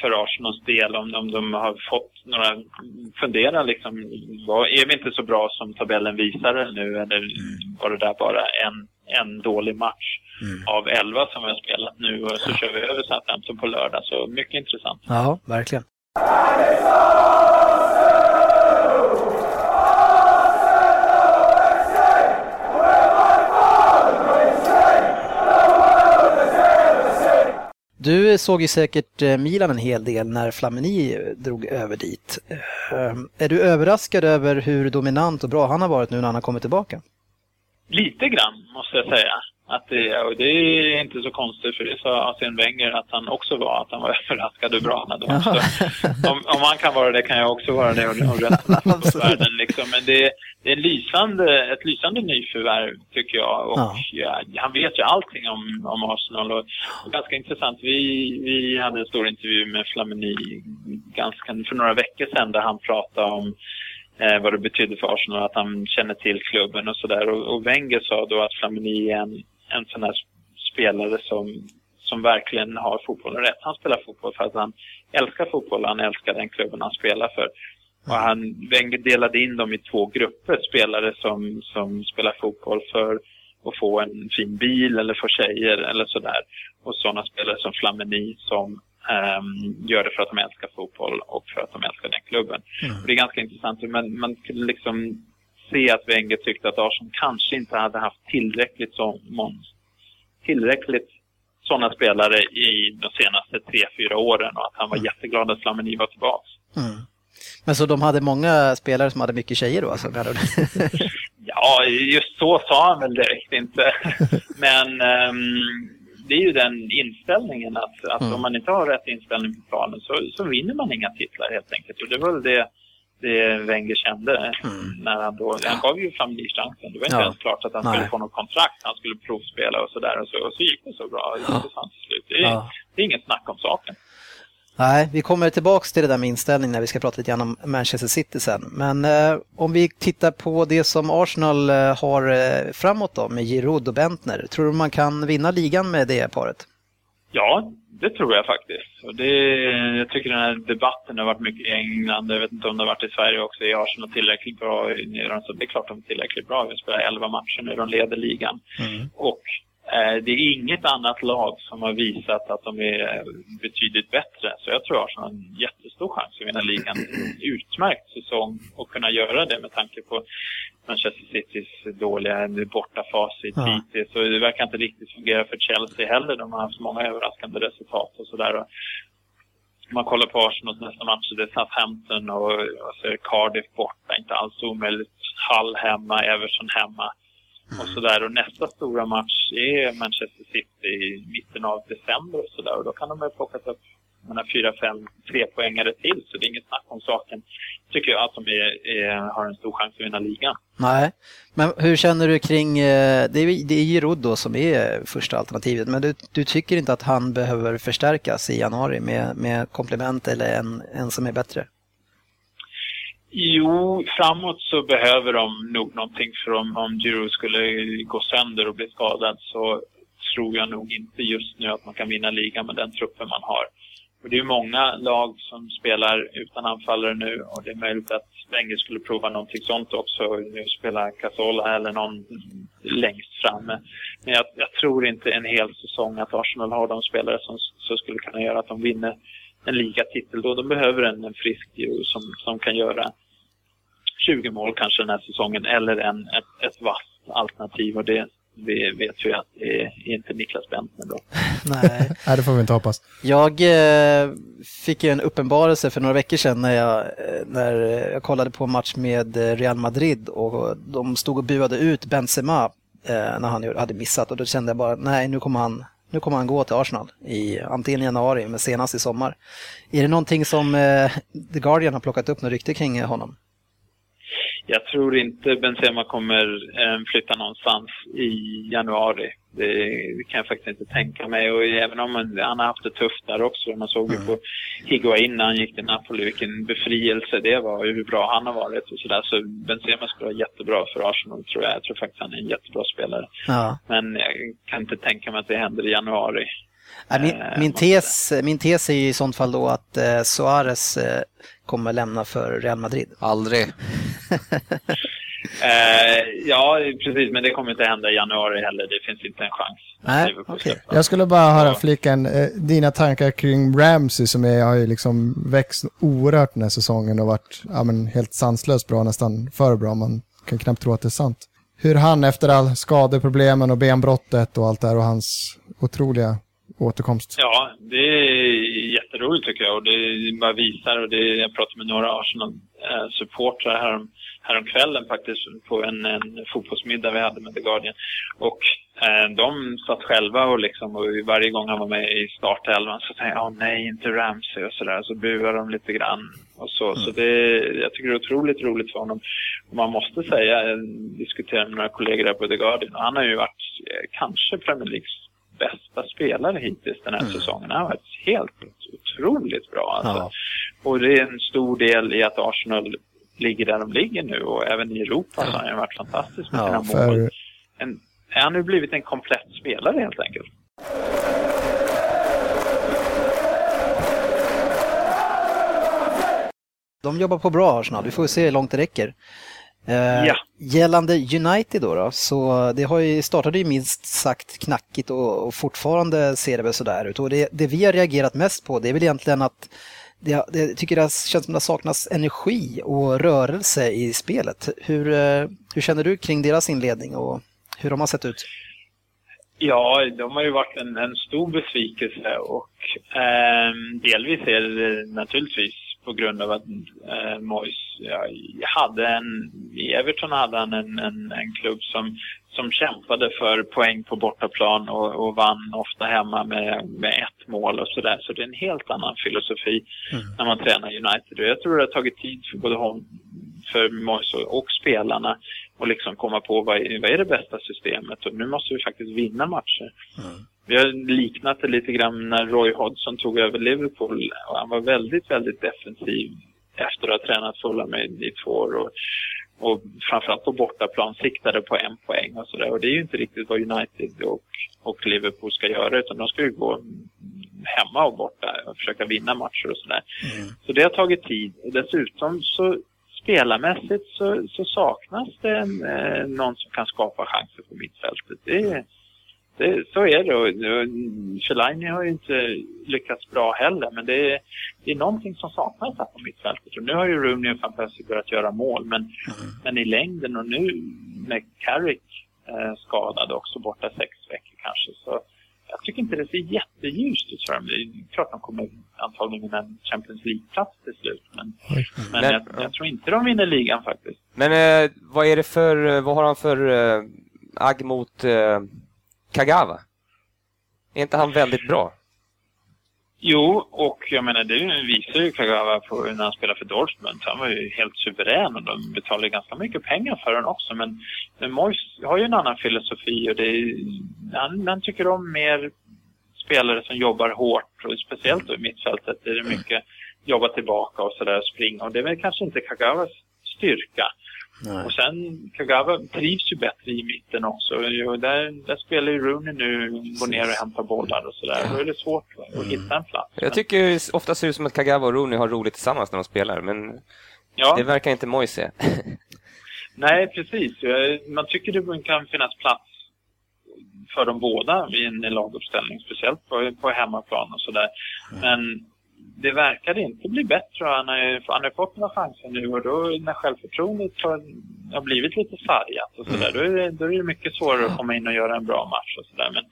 för Arsenals del, om, om de har fått några, fundera liksom, var, är vi inte så bra som tabellen visar nu eller var det där bara en, en dålig match av elva som vi har spelat nu och så kör vi över Southampton på lördag, så mycket intressant. ja, verkligen. Du såg ju säkert eh, Milan en hel del när Flamini drog över dit. Ehm, är du överraskad över hur dominant och bra han har varit nu när han har kommit tillbaka? Lite grann, måste jag säga. Att det, och det är inte så konstigt, för det sa Arsene Wenger att han också var. Att han var överraskad hur bra han hade varit. Om, om han kan vara det kan jag också vara det och, och resten av Absolut. världen. Liksom. Men det, det är en lysande, ett lysande nyförvärv, tycker jag. Och Ja. ja, han vet ju allting om, om Arsenal. Och, och ganska intressant, vi, vi hade en stor intervju med Flamini ganska, för några veckor sedan där han pratade om eh, vad det betyder för Arsenal att han känner till klubben och sådär. Och, och Wenger sa då att Flamini är en, en sån här spelare som, som verkligen har fotbollen rätt. Han spelar fotboll för att han älskar fotboll, han älskar den klubben han spelar för. Och han, delade in dem i två grupper, spelare som, som spelar fotboll för att få en fin bil eller få tjejer eller sådär. Och sådana spelare som Flamini som ehm, gör det för att de älskar fotboll och för att de älskar den klubben. Och det är ganska intressant, men man kunde liksom se att Wenger tyckte att Arsenal kanske inte hade haft tillräckligt som, tillräckligt sådana spelare i de senaste tre, fyra åren och att han var jätteglad att Flamini var tillbaka. Mm. Men så de hade många spelare som hade mycket tjejer då alltså? Ja, just så sa han väl direkt inte. Men ehm, det är ju den inställningen att, att Mm. om man inte har rätt inställning på planen så, så vinner man inga titlar helt enkelt. Och det var väl det, det Wenger kände när han då, han gav ju Flamini chansen. Det var inte Mm. Ja. ens klart att han Nej. skulle få något kontrakt. Han skulle provspela och sådär och så, och så gick det så bra. Slut. Det är, Ja. det är inget snack om saken. Nej, vi kommer tillbaks till det där med inställning när vi ska prata lite grann om Manchester City sen. Men eh, om vi tittar på det som Arsenal eh, har eh, framåt då med Giroud och Bentner. Tror du man kan vinna ligan med det paret? Ja, det tror jag faktiskt. Och det, jag tycker den här debatten har varit mycket i England. Jag vet inte om det har varit i Sverige också. Är Arsenal tillräckligt bra? Så det är klart de är tillräckligt bra. Vi spelar 11 matcher nu, de leder ligan. Och eh, det är inget annat lag som har visat att de är betydligt bättre. Så jag tror Arsenal har en jättestor chans att vinna ligan. Utmärkt säsong att kunna göra det med tanke på Manchester Citys dåliga bortafacit Ja. hittills. Så det verkar inte riktigt fungera för Chelsea heller. De har haft många överraskande resultat och sådär. Man kollar på Arsenals nästa matcher, det är Southampton och, och så är det Cardiff borta, inte alls omöjligt. Hull hemma, Everton hemma och sådär. Och nästa stora match är Manchester City i mitten av december och sådär. Och då kan de ha plockat upp menar, fyra, fem, tre poängare till. Så det är inget snack om saken. Tycker jag att de är, är, har en stor chans att vinna ligan. Nej, men hur känner du kring, eh, det är, det är Giroud då som är första alternativet, men du, du tycker inte att han behöver förstärkas i januari med, med komplement eller en, en som är bättre? Jo, framåt så behöver de nog någonting för om, om Giroud skulle gå sönder och bli skadad så tror jag nog inte just nu att man kan vinna ligan med den truppen man har. Och det är många lag som spelar utan anfallare nu och det är möjligt att Wenger skulle prova någonting sånt också. Nu spela Casola eller någon längst framme. Men jag, jag tror inte en hel säsong att Arsenal har de spelare som, som skulle kunna göra att de vinner en ligatitel. Då de behöver en, en frisk som, som kan göra 20 mål kanske den här säsongen eller en, ett, ett vasst alternativ och det vi vet ju att det är inte Niklas Bentner då. Nej. Nej, det får vi inte hoppas. Jag eh, fick ju en uppenbarelse för några veckor sedan när jag, eh, när jag kollade på en match med eh, Real Madrid och de stod och buade ut Benzema eh, när han hade missat och då kände jag bara nej nu kommer han, nu kommer han gå till Arsenal i antingen januari men senast i sommar. Är det någonting som eh, The Guardian har plockat upp något rykte kring honom? Jag tror inte Benzema kommer eh, flytta någonstans i januari. Det, kan jag faktiskt inte tänka mig. Och även om han, han har haft det tufft där också. Man såg ju på Higuain när han gick till Napoli vilken befrielse det var och hur bra han har varit och sådär. Så Benzema skulle vara jättebra för Arsenal tror jag. Jag tror faktiskt han är en jättebra spelare. Ja. Men jag kan inte tänka mig att det händer i januari. Min, Eh, min, tes, min tes är ju i sånt fall då att eh, Suarez eh, kommer lämna för Real Madrid. Aldrig. Eh, ja, precis. Men det kommer inte hända i januari heller. Det finns inte en chans. Nej, släpper. Jag skulle bara höra Ja. flickan, eh, dina tankar kring Ramsey som är, har ju liksom växt oerhört den här säsongen och varit ja, men helt sanslöst bra, nästan för bra. Man kan knappt tro att det är sant. Hur han efter all skadeproblemen och benbrottet och allt det här och hans otroliga återkomst. Ja, det är jätteroligt tycker jag och det bara visar och det, jag pratade med några Arsenal-supportrar här, häromkvällen faktiskt på en, en fotbollsmiddag vi hade med The Guardian. Och eh, de satt själva och liksom och varje gång han var med i startelvan så tänkte jag, oh, nej inte Ramsey och sådär. Så buade de lite grann och så. Mm. Så det, jag tycker det är otroligt roligt för honom. Och man måste säga, jag diskuterade med några kollegor där på The Guardian och han har ju varit eh, kanske Premier Leagues bästa spelare hittills den här mm. säsongen. Han har varit helt otroligt bra. Alltså. Ja. Och det är en stor del i att Arsenal ligger där de ligger nu och även i Europa så har han varit fantastisk med ja, sina för... mål. En, han har blivit en komplett spelare helt enkelt. De jobbar på bra Arsenal, vi får se hur långt det räcker. Eh, ja. Gällande United då, då, så det har ju, startade ju minst sagt knackigt och, och fortfarande ser det väl sådär ut. Och det, det, vi har reagerat mest på det är väl egentligen att det, det tycker det känns som det saknas energi och rörelse i spelet. Hur, eh, hur känner du kring deras inledning och hur de har sett ut? Ja, de har ju varit en, en stor besvikelse och eh, delvis är det naturligtvis på grund av att eh, Moyes ja, hade en, i Everton hade han en, en, en klubb som, som kämpade för poäng på bortaplan och, och vann ofta hemma med, med ett mål och sådär. Så det är en helt annan filosofi mm. när man tränar United. Och jag tror det har tagit tid för både hon, för och, och spelarna att liksom komma på vad är, vad är det bästa systemet och nu måste vi faktiskt vinna matcher. Mm. Vi har liknat det lite grann när Roy Hodgson tog över Liverpool och han var väldigt, väldigt defensiv efter att ha tränat Fulham i, i två år. Och, och framförallt på bortaplan siktade på en poäng och sådär. Och det är ju inte riktigt vad United och, och Liverpool ska göra utan de ska ju gå hemma och borta och försöka vinna matcher och sådär. Mm. Så det har tagit tid. Och dessutom så spelarmässigt så, så saknas det en, eh, någon som kan skapa chanser på mittfältet. Det, det, så är det. Och, Fellaini har ju inte lyckats bra heller, men det är, det är någonting som saknas här på mittfältet. Och nu har ju Rooney och Van Persie börjat göra mål, men, mm. men i längden och nu med Carrick eh, skadad också borta sex veckor kanske, så jag tycker inte det ser jätteljust ut för dem. Det är klart de kommer antagligen vinna en Champions League-plats till slut. Men, mm. men jag, jag, tror inte de vinner ligan faktiskt. Men eh, vad är det för, vad har han för eh, agg mot eh, Kagawa? Är inte han väldigt bra? Jo, och jag menar det visar ju Kagawa på när han spelade för Dortmund. Han var ju helt suverän och de betalade ganska mycket pengar för honom också. Men, men Mois har ju en annan filosofi och det är, han, han tycker om mer spelare som jobbar hårt och speciellt då i mittfältet är det mycket jobba tillbaka och sådär springa och det är väl kanske inte Kagawas styrka. Nej. Och sen Kagawa trivs ju bättre i mitten också. Där, där spelar ju Rooney nu, går ner och hämtar bollar och sådär. Då är det svårt att mm. hitta en plats. Jag tycker ofta ser det ut som att Kagawa och Rooney har roligt tillsammans när de spelar, men ja. det verkar inte Moise se. Nej, precis. Man tycker det kan finnas plats för dem båda i en laguppställning, speciellt på, på hemmaplan och sådär. Mm. Men det verkade inte bli bättre. Han har, han har fått några chanser nu och då när självförtroendet har, har blivit lite sargat och sådär, mm. då, är det, då är det mycket svårare att komma in och göra en bra match och sådär. Men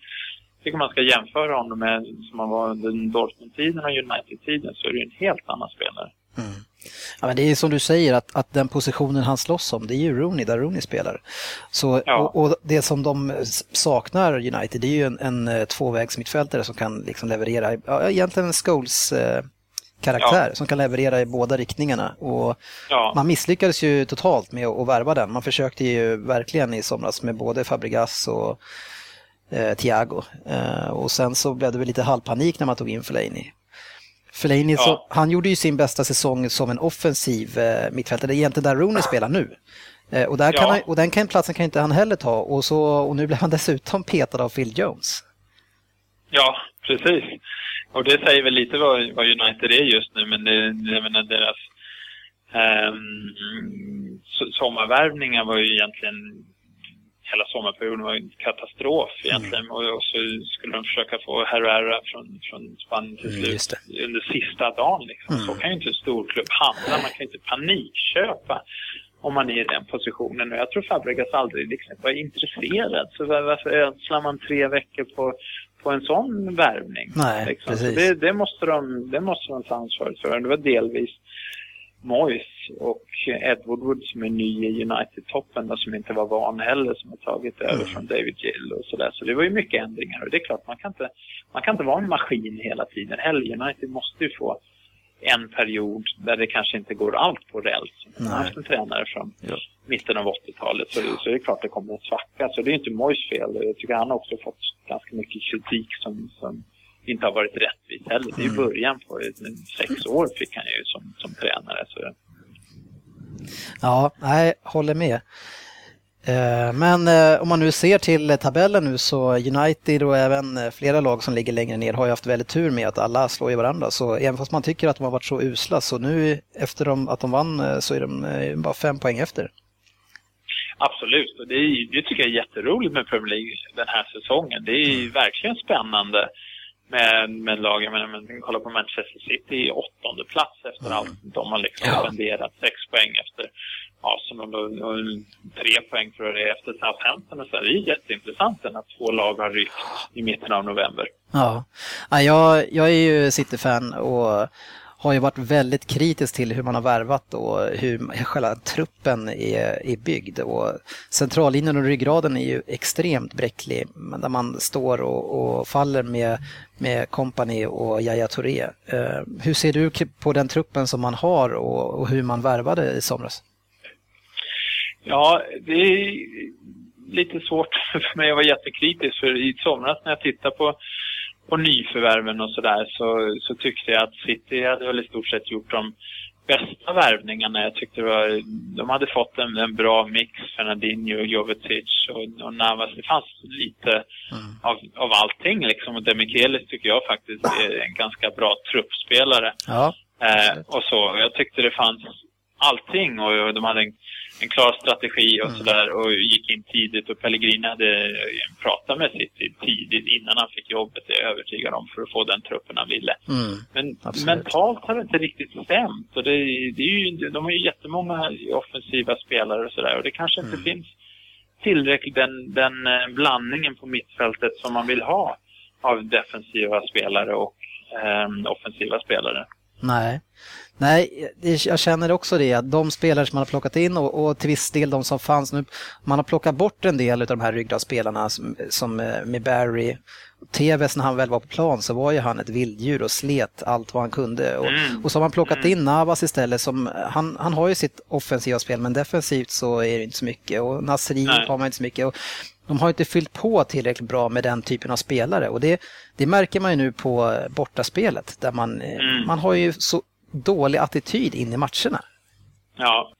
jag tycker man ska jämföra honom med som han var under Dortmund-tiden och United-tiden så är det en helt annan spelare. Mm. Ja, men det är som du säger att, att den positionen han slåss om, det är ju Rooney, där Rooney spelar. Så, ja. och, och, det som de saknar United, det är ju en, en eh, tvåvägsmittfältare som kan liksom leverera, ja, egentligen en Scholes eh, karaktär ja. som kan leverera i båda riktningarna. Och ja. Man misslyckades ju totalt med att värva den. Man försökte ju verkligen i somras med både Fabregas och eh, Thiago. Eh, och sen så blev det väl lite halvpanik när man tog in Fellaini. Fellaini, ja. så, han gjorde ju sin bästa säsong som en offensiv eh, mittfältare. Det är egentligen där Rooney spelar nu. Eh, och, där kan han, och den kan, platsen kan inte han heller ta. Och, så, och nu blev han dessutom petad av Phil Jones. Ja, precis. Och det säger väl lite vad, vad United är just nu, men det, jag menar deras um, sommarvärvningar var ju egentligen hela sommarperioden var en katastrof egentligen. Mm. Och, och, så skulle de försöka få Herrera från, från Spanien till mm, slut mm, under sista dagen. Liksom. Mm. Så kan ju inte en storklubb handla. Man kan inte panikköpa om man är i den positionen. Och jag tror Fabregas aldrig liksom var intresserad. Så varför ödslar man tre veckor på, på en sån värvning. Nej, liksom. precis. det, det, måste de, det måste de ta ansvaret för. Det var delvis Moyes och Ed Woodward som är ny i United-toppen där, som inte var van heller som har tagit över Mm. från David Gill och sådär. Så det var ju mycket ändringar och det är klart man kan inte, man kan inte vara en maskin hela tiden heller. United måste ju få en period där det kanske inte går allt på räls. Man har haft en tränare från Ja. mitten av 80-talet så, så är det klart det kommer en svacka. Så det är inte Moyes fel. Jag tycker han har också fått ganska mycket kritik som, som inte har varit rättvis heller. Det är ju Mm. början på. Sex år fick han ju som, som tränare. Så Ja, nej, håller med. Eh, men eh, om man nu ser till tabellen nu så United och även eh, flera lag som ligger längre ner har ju haft väldigt tur med att alla slår i varandra. Så även fast man tycker att de har varit så usla så nu efter att de vann så är de bara fem poäng efter. Absolut, och det, är, det tycker jag är jätteroligt med Premier League den här säsongen. Det är ju verkligen spännande med, med lag. Jag menar, kan kolla på Manchester City i åttonde plats efter Mm. allt. De har liksom Ja. spenderat sex poäng efter Arsenal och, och tre poäng tror jag det är efter Southampton. Och så. Det är jätteintressant att två lag har ryckt i mitten av november. Ja, ja jag, jag är ju City-fan och har ju varit väldigt kritisk till hur man har värvat och hur själva truppen är, är byggd. Och centrallinjen och ryggraden är ju extremt bräcklig, där man står och, och faller med, med Company och Yahya Touré. Uh, hur ser du på den truppen som man har och, och hur man värvade i somras? Ja, det är lite svårt för mig att vara jättekritisk. För i somras när jag tittade på, på nyförvärven och sådär så, så tyckte jag att City hade väl i stort sett gjort de bästa värvningarna. Jag tyckte var, de hade fått en, en bra mix, Fernandinho, Jovetic och, och Navas. Det fanns lite av, av allting liksom. Och Demichelis tycker jag faktiskt är en ganska bra truppspelare. Ja, Eh, och så. Jag tyckte det fanns allting och, och de hade en, en klar strategi och sådär och gick in tidigt och Pellegrini hade eh, pratat med City tidigt innan han fick jobbet, det är jag övertygad om, för att få den truppen han ville. mm. Men Absolut. mentalt har det inte riktigt stämt. Och det, det är ju, de har ju jättemånga offensiva spelare och sådär och det kanske inte finns tillräckligt den, den eh, blandningen på mittfältet som man vill ha av defensiva spelare och ehm, offensiva spelare. Nej. Nej, jag känner också det att de spelare som man har plockat in och, och till viss del de som fanns nu, man har plockat bort en del av de här ryggradsspelarna som, som eh, med Barry. Tevez när han väl var på plan så var ju han ett vilddjur och slet allt vad han kunde. Och, Mm. och så har man plockat in Navas istället som, han, han har ju sitt offensiva spel men defensivt så är det inte så mycket och Nasri har man inte så mycket. Och de har inte fyllt på tillräckligt bra med den typen av spelare och det, det märker man ju nu på eh, bortaspelet där man, eh, Mm. man har ju så dålig attityd in i matcherna. Ja.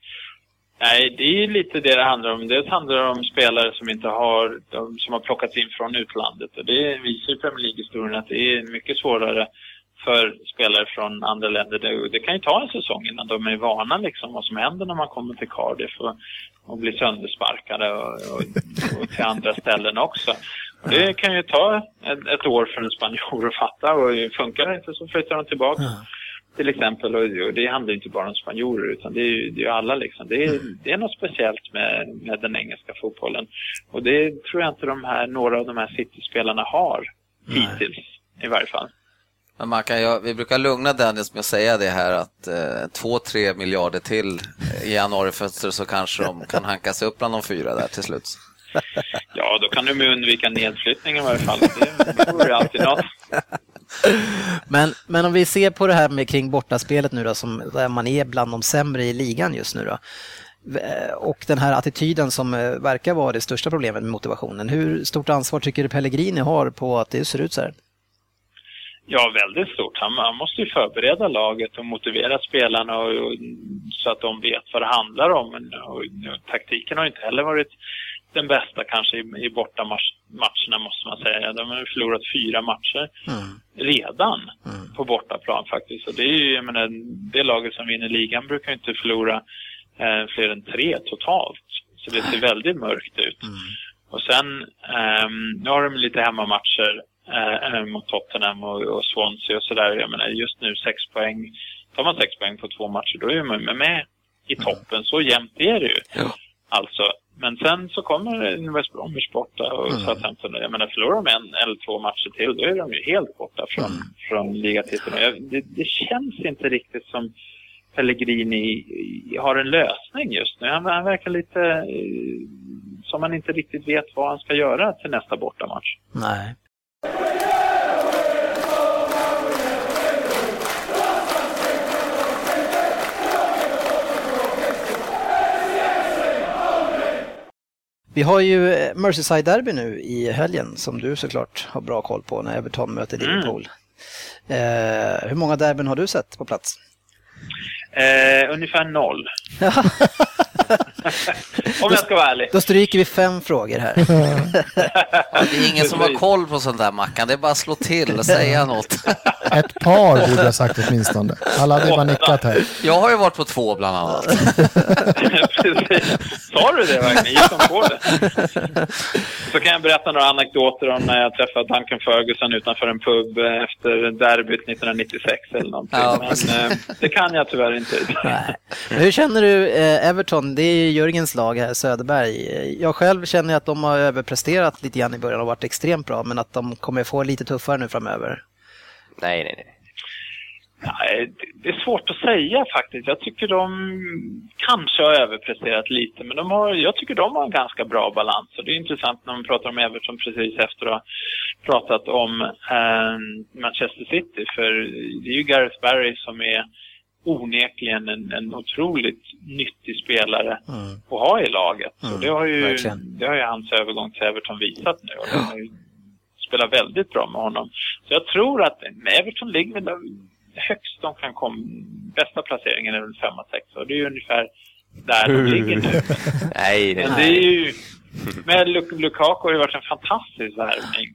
Nej, det är ju lite det det handlar om. Dels handlar det om spelare som inte har, som har plockats in från utlandet. Och det visar ju Premier League-historien att det är mycket svårare för spelare från andra länder. Det, det kan ju ta en säsong innan de är vana liksom vad som händer när man kommer till Cardiff och, och blir söndersparkade och, och, och till andra ställen också. Och det kan ju ta ett, ett år för en spanjor att fatta och funkar det inte så flyttar de tillbaka till exempel. Och det handlar inte bara om spanjorer utan det är ju det är alla liksom. Det är, det är något speciellt med, med den engelska fotbollen. Och det tror jag inte de här, några av de här City-spelarna har hittills i varje fall. Men man kan ju, vi brukar lugna Dennis med att säga det här att eh, 2-3 miljarder till i januarifönstret så kanske de kan hanka sig upp bland de fyra där till slut. Ja, då kan de undvika nedflyttning i varje fall. Det, vore alltid något. Men, men om vi ser på det här med kring bortaspelet nu då, som, där man är bland de sämre i ligan just nu då. Eh, och den här attityden som eh, verkar vara det största problemet med motivationen. Hur stort ansvar tycker du Pellegrini har på att det ser ut så här? Ja, väldigt stort. Han, han måste ju förbereda laget och motivera spelarna och, och, så att de vet vad det handlar om. Och, och, taktiken har inte heller varit den bästa kanske i, i bortamatcherna måste man säga. De har förlorat fyra matcher redan på bortaplan faktiskt. Och det är ju, jag menar, det laget som vinner ligan brukar ju inte förlora eh, fler än tre totalt. Så det ser väldigt mörkt ut. Och sen, ehm, nu har de lite hemmamatcher eh, mot Tottenham och, och Swansea och sådär. Jag menar just nu sex poäng. Tar man sex poäng på två matcher då är man med, med i toppen. Så jämnt är det ju. Ja. Alltså, Men sen så kommer West Bromwich borta och Mm. Southampton. Jag menar, förlorar de en eller två matcher till, då är de ju helt borta från, Mm. från ligatiteln. Det, det känns inte riktigt som Pellegrini har en lösning just nu. Han, han verkar lite eh, som han inte riktigt vet vad han ska göra till nästa bortamatch. Nej. Vi har ju eh, Merseyside-derby nu i helgen som du såklart har bra koll på när Everton möter Liverpool. Eh, hur många derbyn har du sett på plats? Eh, ungefär noll. Om jag ska vara ärlig. Då stryker vi fem frågor här. Ja, det är ingen som har koll på sånt där Mackan, det är bara att slå till och säga något. Ett par borde jag sagt åtminstone. Alla hade bara nickat här. Jag har ju varit på två bland annat. Precis. Sa du det verkligen? Gick de på det? Så kan jag berätta några anekdoter om när jag träffade Duncan Ferguson utanför en pub efter derbyt 1996 eller någonting. Ja, Men eh, det kan jag tyvärr inte. Nej. Hur känner du eh, Everton? Det är ju Jörgens lag här, Söderberg. Jag själv känner att de har överpresterat lite grann i början och varit extremt bra, men att de kommer få lite tuffare nu framöver. Nej, nej, nej. Nej, det- det är svårt att säga faktiskt. Jag tycker de kanske har överpresterat lite, men de har, jag tycker de har en ganska bra balans. Och det är intressant när man pratar om Everton precis efter att ha pratat om eh, Manchester City. För det är ju Gareth Barry som är onekligen en, en otroligt nyttig spelare Mm. att ha i laget. Mm, och det har, ju, verkligen. det har ju hans övergång till Everton visat nu. Och de har ju spelat väldigt bra med honom. Så jag tror att med Everton ligger där högst de kan komma. Bästa placeringen är väl 5 6 och det är ju ungefär där de ligger nu. Nej, nej, Men det är ju... Med Luk- Lukaku har ju varit en fantastisk värvning.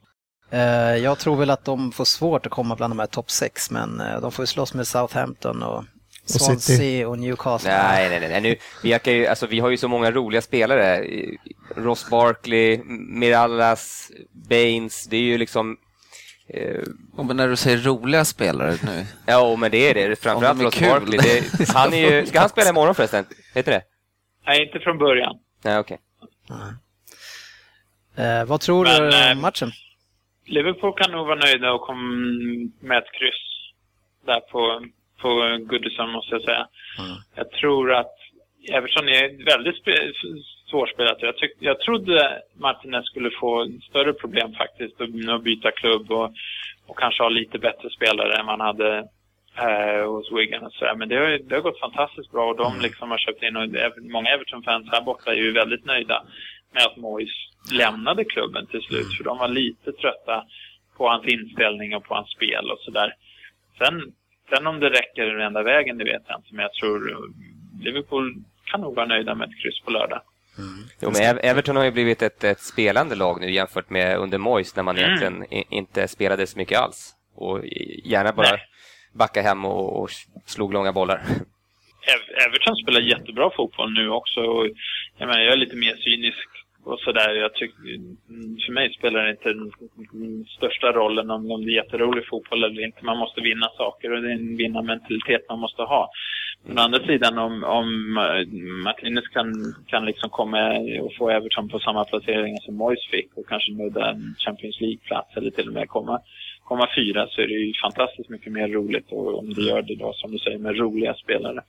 Eh, Jag tror väl att de får svårt att komma bland de här topp sex, men eh, de får ju slåss med Southampton och City. Swansea och Newcastle. Nej, nej, nej. nej. Nu, vi, ju, alltså, vi har ju så många roliga spelare. Ross Barkley, Mirallas, Baines. Det är ju liksom... Eh, Ja, Men när du säger roliga spelare nu. ja, men det är det. Framförallt de Ross kul. Barkley. Det, han är ju, ska han spela imorgon förresten? Heter det? Nej, inte från början. Nej, okej. Eh, vad tror Men, du eh, om matchen? Liverpool kan nog vara nöjda och komma med ett kryss där på, på Goodison måste jag säga. Mm. Jag tror att Everton är väldigt spe- svårspelat. Jag, tyck, jag trodde Martinez skulle få större problem faktiskt att att byta klubb och, och kanske ha lite bättre spelare än man hade eh, hos Wigan och sådär. Men det har, det har gått fantastiskt bra och de liksom har köpt in och många Everton-fans här borta är ju väldigt nöjda med att Moyes lämnade klubben till slut. För de var lite trötta på hans inställning och på hans spel och sådär. Sen, sen om det räcker den enda vägen, det vet jag inte. Men jag tror Liverpool kan nog vara nöjda med ett kryss på lördag. Jo, men Ev- Everton har ju blivit ett, ett spelande lag nu jämfört med under Moyes när man Mm. egentligen inte spelade så mycket alls. Och gärna bara Nej. backa hem och, och slog långa bollar. Ev- Everton spelar jättebra fotboll nu också. Och jag, menar, jag är lite mer cynisk och sådär. Jag tycker, mm, för mig spelar det inte den största rollen om, om det är jätterolig fotboll eller inte. Man måste vinna saker och det är en vinnarmentalitet man måste ha. Men å andra sidan om, om eh, Martinez kan, kan liksom komma och få Everton på samma placeringar som Moyes fick och kanske nudda en Champions League-plats eller till och med komma, komma fyra så är det ju fantastiskt mycket mer roligt och om det gör det då som du säger med roliga spelare.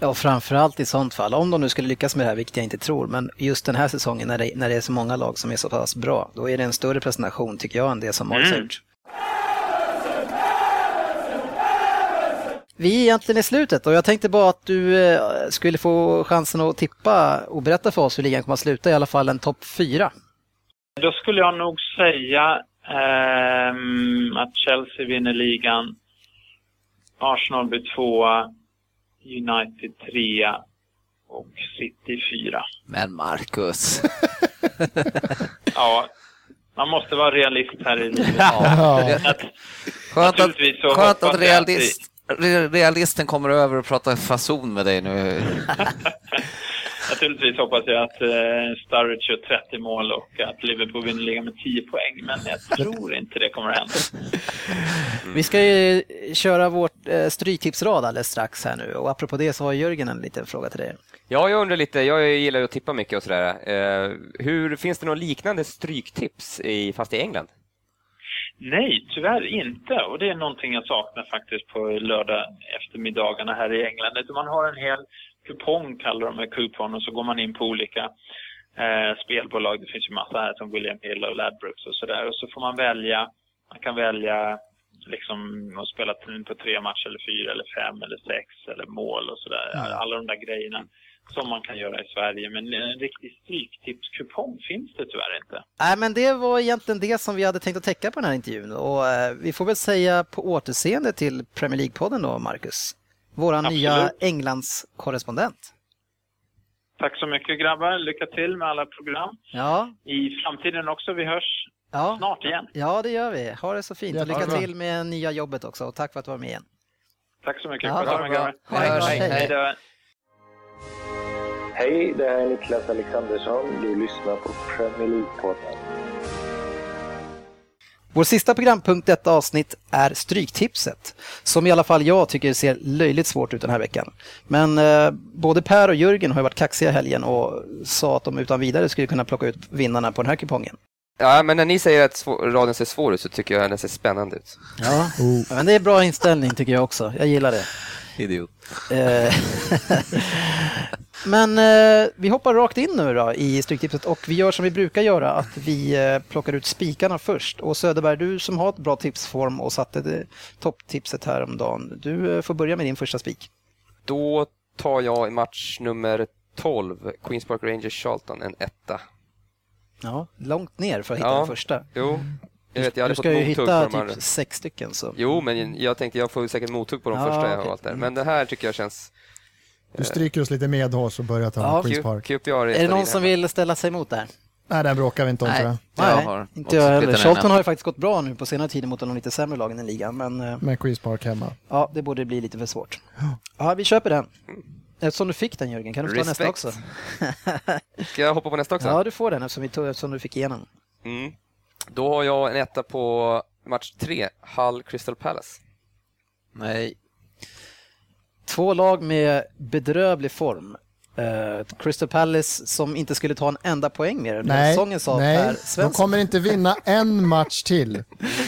Ja, och framförallt i sånt fall, om de nu skulle lyckas med det här, vilket jag inte tror, men just den här säsongen när det, när det är så många lag som är så pass bra, då är det en större presentation tycker jag än det som har Mm. gjort. Vi är egentligen i slutet och jag tänkte bara att du eh, skulle få chansen att tippa och berätta för oss hur ligan kommer att sluta, i alla fall en topp fyra. Då skulle jag nog säga ehm, att Chelsea vinner ligan, Arsenal blir tvåa, United trea och City fyra. Men Marcus. Ja, man måste vara realist här i livet. Ja. Att, Skönt att, skönt att realist, re- realisten kommer över och pratar fason med dig nu. naturligtvis hoppas jag att eh, Sturridge gör 30 mål och att Liverpool vinner ligan med 10 poäng, men jag tror inte det kommer att hända. Vi ska ju köra vårt eh, stryktipsrad alldeles strax här nu och apropå det så har Jörgen en liten fråga till dig. Ja, jag undrar lite, jag gillar ju att tippa mycket och sådär. Eh, hur, finns det något liknande stryktips i, fast i England? Nej, tyvärr inte. Och det är någonting jag saknar faktiskt på lördag eftermiddagarna här i England. Man har en hel kupong, kallar de kupon, och så går man in på olika eh, spelbolag. Det finns ju massa här som William Hill och Ladbrokes och sådär. Och så får man välja, man kan välja liksom att spela på tre matcher eller fyra eller fem eller sex eller mål och sådär. Mm. Alla de där grejerna som man kan göra i Sverige. Men en riktig stryktipskupong finns det tyvärr inte. Nej, men det var egentligen det som vi hade tänkt att täcka på den här intervjun. Och eh, vi får väl säga på återseende till Premier League-podden då, Marcus. Våran Absolut. nya Englands korrespondent. Tack så mycket grabbar. Lycka till med alla program. Ja, I framtiden också. Vi hörs ja, snart igen. ja, det gör vi. Ha det så fint lycka till med nya jobbet också. Och tack för att du var med igen. Tack så mycket. Ja, Sköt ha om det bra. grabbar. Hej. Hej. Hej då. Hej, det här är Niklas Alexandersson. Du lyssnar på Premier League-podden. Vår sista programpunkt detta avsnitt är Stryktipset, som i alla fall jag tycker ser löjligt svårt ut den här veckan. Men eh, både Per och Jörgen har ju varit kaxiga helgen och sa att de utan vidare skulle kunna plocka ut vinnarna på den här kupongen. Ja, men när ni säger att raden ser svår ut så tycker jag att den ser spännande ut. Ja, men det är bra inställning tycker jag också. Jag gillar det. Idiot. Eh, Men eh, vi hoppar rakt in nu då i Stryktipset och vi gör som vi brukar göra att vi eh, plockar ut spikarna först. Och Söderberg, du som har ett bra tipsform och satte det, topptipset här om dagen. Du eh, får börja med din första spik. Då tar jag i match nummer 12, Queens Park Rangers Charlton, en etta. Ja, långt ner för att hitta Ja. den första. Jo, jag vet, jag hade du ska ju hitta typ sex stycken. Så. Jo, men jag tänkte jag får säkert mothugg på de Ja, första jag har okej. valt där. Men det här tycker jag känns... Du stryker oss lite medhårs och börjar ta Ja, Queens Q- Park. QPR Är det någon som vill ställa sig emot där? Nej, den bråkar vi inte om tror jag. Jag Nej, har inte jag heller. Charlton har ju faktiskt gått bra nu på senare tid mot de lite sämre lagen i ligan, men eh, Med Queens Park hemma. ja, det borde bli lite för svårt. Ja, vi köper den. Eftersom du fick den Jörgen, kan du få ta nästa också? Ska jag hoppa på nästa också? Ja, du får den eftersom, vi tog, eftersom du fick igenom. Mm. Då har jag en etta på match tre, Hull Crystal Palace. Nej. Två lag med bedrövlig form. Eh, Crystal Palace som inte skulle ta en enda poäng mer Nej, säsongen sa Per nej de kommer inte vinna en match till.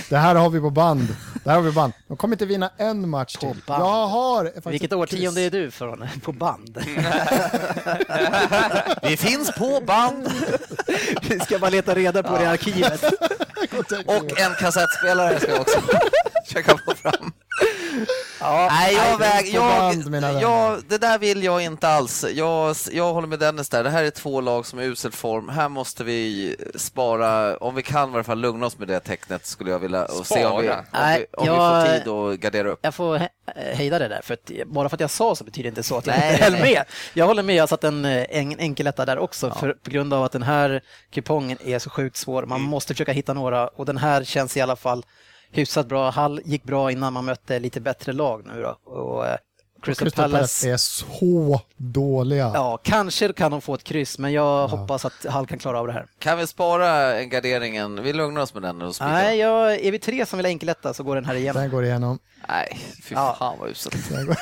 Det här har vi på band. Det här har vi på band. De kommer inte vinna en match till. band. Jag har faktiskt Vilket årtionde är du från? På band? Vi finns på band Vi ska bara leta reda på det i arkivet. och en kassettspelare ska jag också försöka få fram. Ja, Nej, jag väg, jag, band, jag, det där vill jag inte alls. Jag, jag håller med Dennis där. Det här är två lag som är i usel form. Här måste vi spara, om vi kan i alla fall lugna oss med det tecknet skulle jag vilja och se om vi, om? Nej, vi, om jag- vi får tid att gardera upp. Jag får he- hejda det där, för att bara för att jag sa så betyder det inte så att jag Nej, inte höll nej, med. Jag håller med, jag har satt en, eh, en enkeletta där också för, på grund av att den här kupongen är så sjukt svår. Man Mm. måste försöka hitta några och den här känns i alla fall hyfsat bra. Hall gick bra innan man mötte lite bättre lag nu då. Och, eh, Crystal, Crystal Palace, Palace är så dåliga. ja, kanske kan de få ett kryss, men jag hoppas att Hall kan klara av det här. Kan vi spara en garderingen? Vi lugnar oss med den och spikar. Nej, jag, är vi tre som vill enkeletta så går den här igenom. Den går igenom. Nej, fy Ja. fan vad uselt. Den går,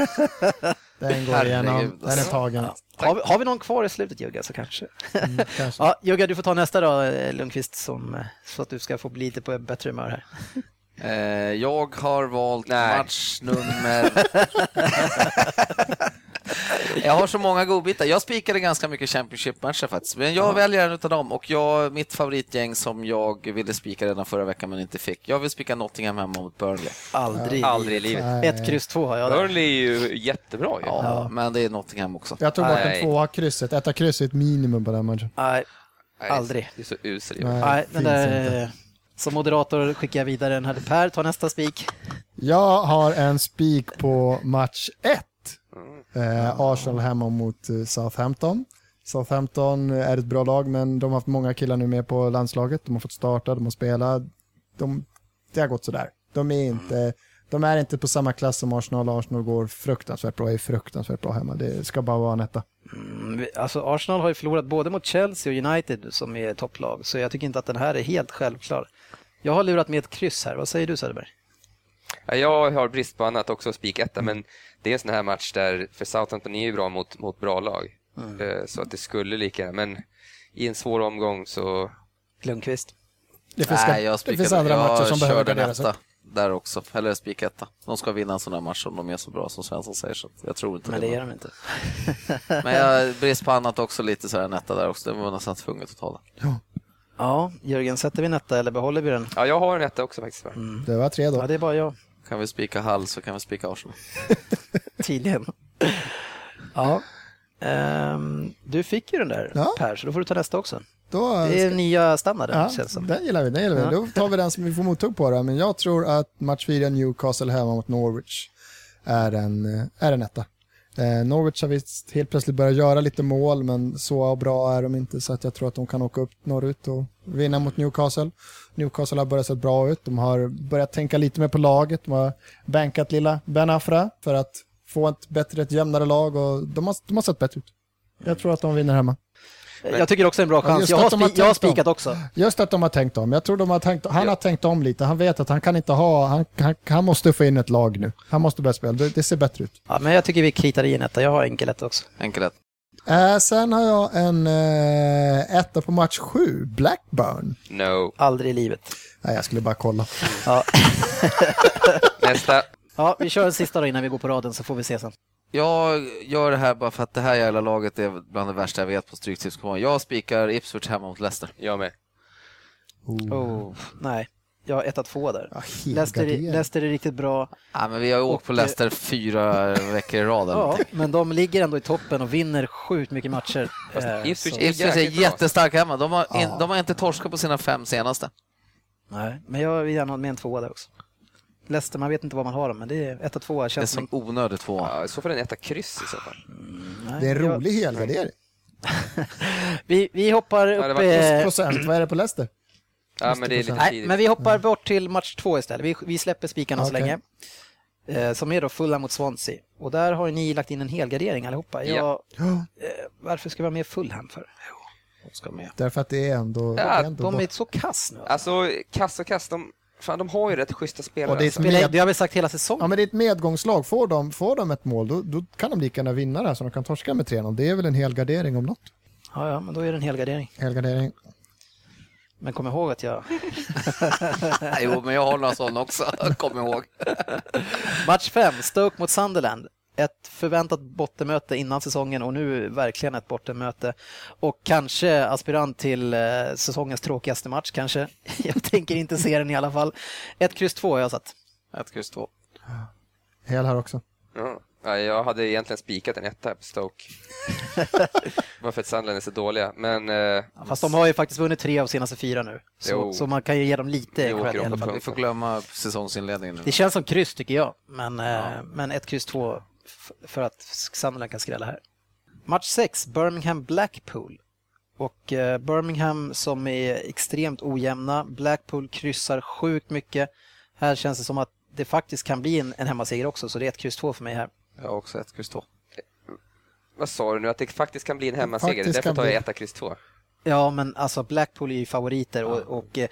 den går igenom. Den är alltså. tagen. Har vi, har vi någon kvar i slutet Jugga så kanske? Mm, kanske. Ja, Jugga, du får ta nästa då eh, Lundqvist som, eh, så att du ska få bli lite på bättre humör här. Eh, jag har valt Nej. matchnummer... jag har så många godbitar. Jag spikade ganska mycket Championship-matcher faktiskt, men jag väljer en av dem och jag, mitt favoritgäng som jag ville spika redan förra veckan men inte fick. Jag vill spika Nottingham hemma mot Burnley. Aldrig. Aldrig i livet. Nej. Ett kryss två har jag där. Burnley är ju jättebra ju. Ja, men det är Nottingham också. Jag tog bort en tvåa krysset. Etta krysset ett minimum på den matchen. Nej, aldrig. Det är så usel. Nej. nej den finns där, inte. Som moderator skickar jag vidare den här. Per, ta nästa spik. Jag har en spik på match 1. Eh, Arsenal hemma mot eh, Southampton. Southampton är ett bra lag, men de har haft många killar nu med på landslaget. De har fått starta, de har spelat. De, det har gått sådär. De är inte, de är inte på samma klass som Arsenal. Arsenal går fruktansvärt bra, är fruktansvärt bra hemma. Det ska bara vara en etta. Mm, Alltså Arsenal har ju förlorat både mot Chelsea och United som är topplag, så jag tycker inte att den här är helt självklar. Jag har lurat med ett kryss här. Vad säger du Söderberg? Ja, Jag har brist på annat också, spik etta, men det är en sån här match där, för Southampton är ju bra mot, mot bra lag. Eh, Så att det skulle lika gärna, men i en svår omgång så... Lundqvist. Det finns, Nej, jag det spikade, finns andra matcher som jag behöver garderas. etta där också. Eller spiketta. De ska vinna en sån här match om de är så bra som Svensson säger. Så jag tror inte Men det är de inte. Men jag brist på annat också lite så här en etta där också. Det var nästan tvunget att ta den. Ja, Jörgen, sätter vi en etta eller behåller vi den? Ja, jag har en etta också faktiskt. va? Det var tre Ja, då. det är bara jag. Kan vi spika Hall så kan vi spika Arsenal. Tydligen. Ja. Ehm, du fick ju den där Ja. Per, så då får du ta nästa också. då Det är nya standarden Ja, känns som. den gillar vi. Den gillar vi. Ja. Då tar vi den som vi får mottag på. Då. Men jag tror att match 4 Newcastle hemma mot Norwich är en, är en etta. Eh, Norwich har visst helt plötsligt börjat göra lite mål, men så bra är de inte så att jag tror att de kan åka upp norrut och vinna mot Newcastle. Newcastle har börjat se bra ut. De har börjat tänka lite mer på laget. De har bankat lilla Ben Afra för att få ett bättre, ett jämnare lag och de har, de har sett bättre ut. Jag tror att de vinner hemma. Jag tycker också det är en bra Ja, chans. Jag har, de har spi- jag har tänkt om. spikat också. Just att de har tänkt om. Jag tror de har tänkt, han har tänkt om lite. Han vet att han kan inte ha, han, han, han måste få in ett lag nu. Han måste börja spela. Det, det ser bättre ut. Ja, men jag tycker vi kritar i en etta. Jag har enkel etta också. Enkel ett. Eh, sen har jag en eh, etta på match 7, Blackburn. No. Aldrig i livet. Nej, jag skulle bara kolla. Ja, Nästa. ja vi kör en sista då innan vi går på raden så får vi se sen. Jag gör det här bara för att det här jävla laget är bland det värsta jag vet på Stryktipskomman. Jag spikar Ipswich hemma mot Leicester. Jag med. Oh, nej, jag har etta två där. Ja, Leicester. Leicester är riktigt bra. Ja, men vi har åkt på Och, Leicester fyra veckor i rad. Ja, men de ligger ändå i toppen och vinner sjukt mycket matcher. Eh, Ipswich Ipswich är jättestarka hemma. De har, in, de har inte torskat på sina fem senaste. Nej, men jag vill gärna ha med en tvåa där också. Leicester, man vet inte vad man har dem, men det är etta, tvåa. Det är Känns som som... onödigt två. Ja, så fall en etta kryss i så fall. Nej, Det är en jag- rolig helgardering. Vi, vi hoppar upp... var eh, Procent, vad är det på Leicester? Ja, men det är lite Nej, tidigt. men vi hoppar bort till match två istället. Vi, vi släpper spikarna så Okej. länge. Eh, som är då Fulham mot Swansea. Och där har ni lagt in en helgardering allihopa. Jag, Ja. Ja, eh, varför ska vi ha med Fulham för? De ska med. därför att det är ändå... det Ja, är ändå De är så kass nu. Alltså, kass och kass, de, fan, de har ju rätt schyssta spelare. Och det är alltså. med- det har vi sagt hela säsongen. Ja, men det är ett medgångslag. Får de, får de ett mål, då, då kan de lika gärna vinna det här så de kan torska med 3-0. Det är väl en helgardering om något. Ja, ja, men då är det en helgardering. Helgardering. Men kom ihåg att jag... Jo, men jag har några sådana också. Kom ihåg. Match 5, Stoke mot Sunderland. Ett förväntat bottenmöte innan säsongen och nu verkligen ett bottenmöte. Och kanske aspirant till eh, säsongens tråkigaste match kanske. Jag tänker inte se den i alla fall. Ett kryss två har jag satt. Ett kryss två. Hel här också. Ja. Ja, jag hade egentligen spikat en etta på Stoke. Bara för att Sunderland är så dåliga. Men eh, Fast de har ju faktiskt vunnit tre av senaste fyra nu. Så, så man kan ju ge dem lite cred i alla fall. Vi får glömma säsongsinledningen nu. Det känns som kryss tycker jag, men, eh, men ett kryss två för att Sunderland kan skrälla här. Match 6, Birmingham-Blackpool. Och eh, Birmingham som är extremt ojämna. Blackpool kryssar sjukt mycket. Här känns det som att det faktiskt kan bli en, en hemmaseger också, så det är ett kryss två för mig här. Jag har också ett kryss två. vad sa du nu? Att det faktiskt kan bli en hemmaseger? Därför tar jag bli. etta, kryss två. Ja, men alltså Blackpool är ju favoriter och, och eh,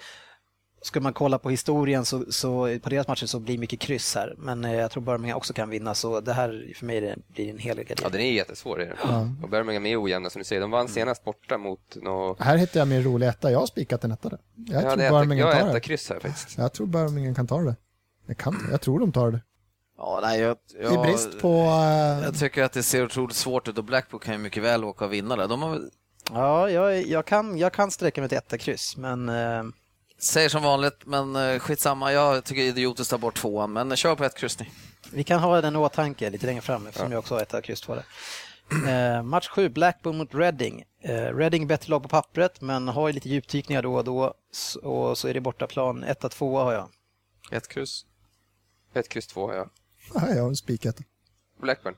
ska man kolla på historien så, så på deras matcher så blir mycket kryss här. Men eh, jag tror Birmingham också kan vinna, så det här för mig det blir en hel Ja, gardering. den är jättesvår. Är den. Och Birmingham är ojämna som du säger. De vann senast borta mot nå... Här hittar jag min roliga etta. Jag har spikat en etta där. Jag, Jag, tror Birmingham jag tar det. kryss här faktiskt. Jag tror Birmingham kan ta det. Jag, kan, jag tror de tar det. Ja, nej, jag, jag, I brist på... eh, Jag tycker att det ser otroligt svårt ut och Blackpool kan ju mycket väl åka och vinna där. De har, Ja, jag, jag, kan, jag kan sträcka mig till etta kryss, men eh, säger som vanligt, men eh, skitsamma. Jag tycker det är idiotiskt att ta bort tvåan, men kör på ett kryss ni. vi kan ha den i åtanke lite längre fram eftersom jag också har etta kryss två där. Eh, match 7, Blackburn mot Reading. Eh, Reading är bättre lag på pappret, men har ju lite djupdykningar då och då. Och så är det bortaplan. Etta, tvåa har jag. Ett kryss. Ett kryss två har jag. Nej, jag har en spiketta. Blackburn.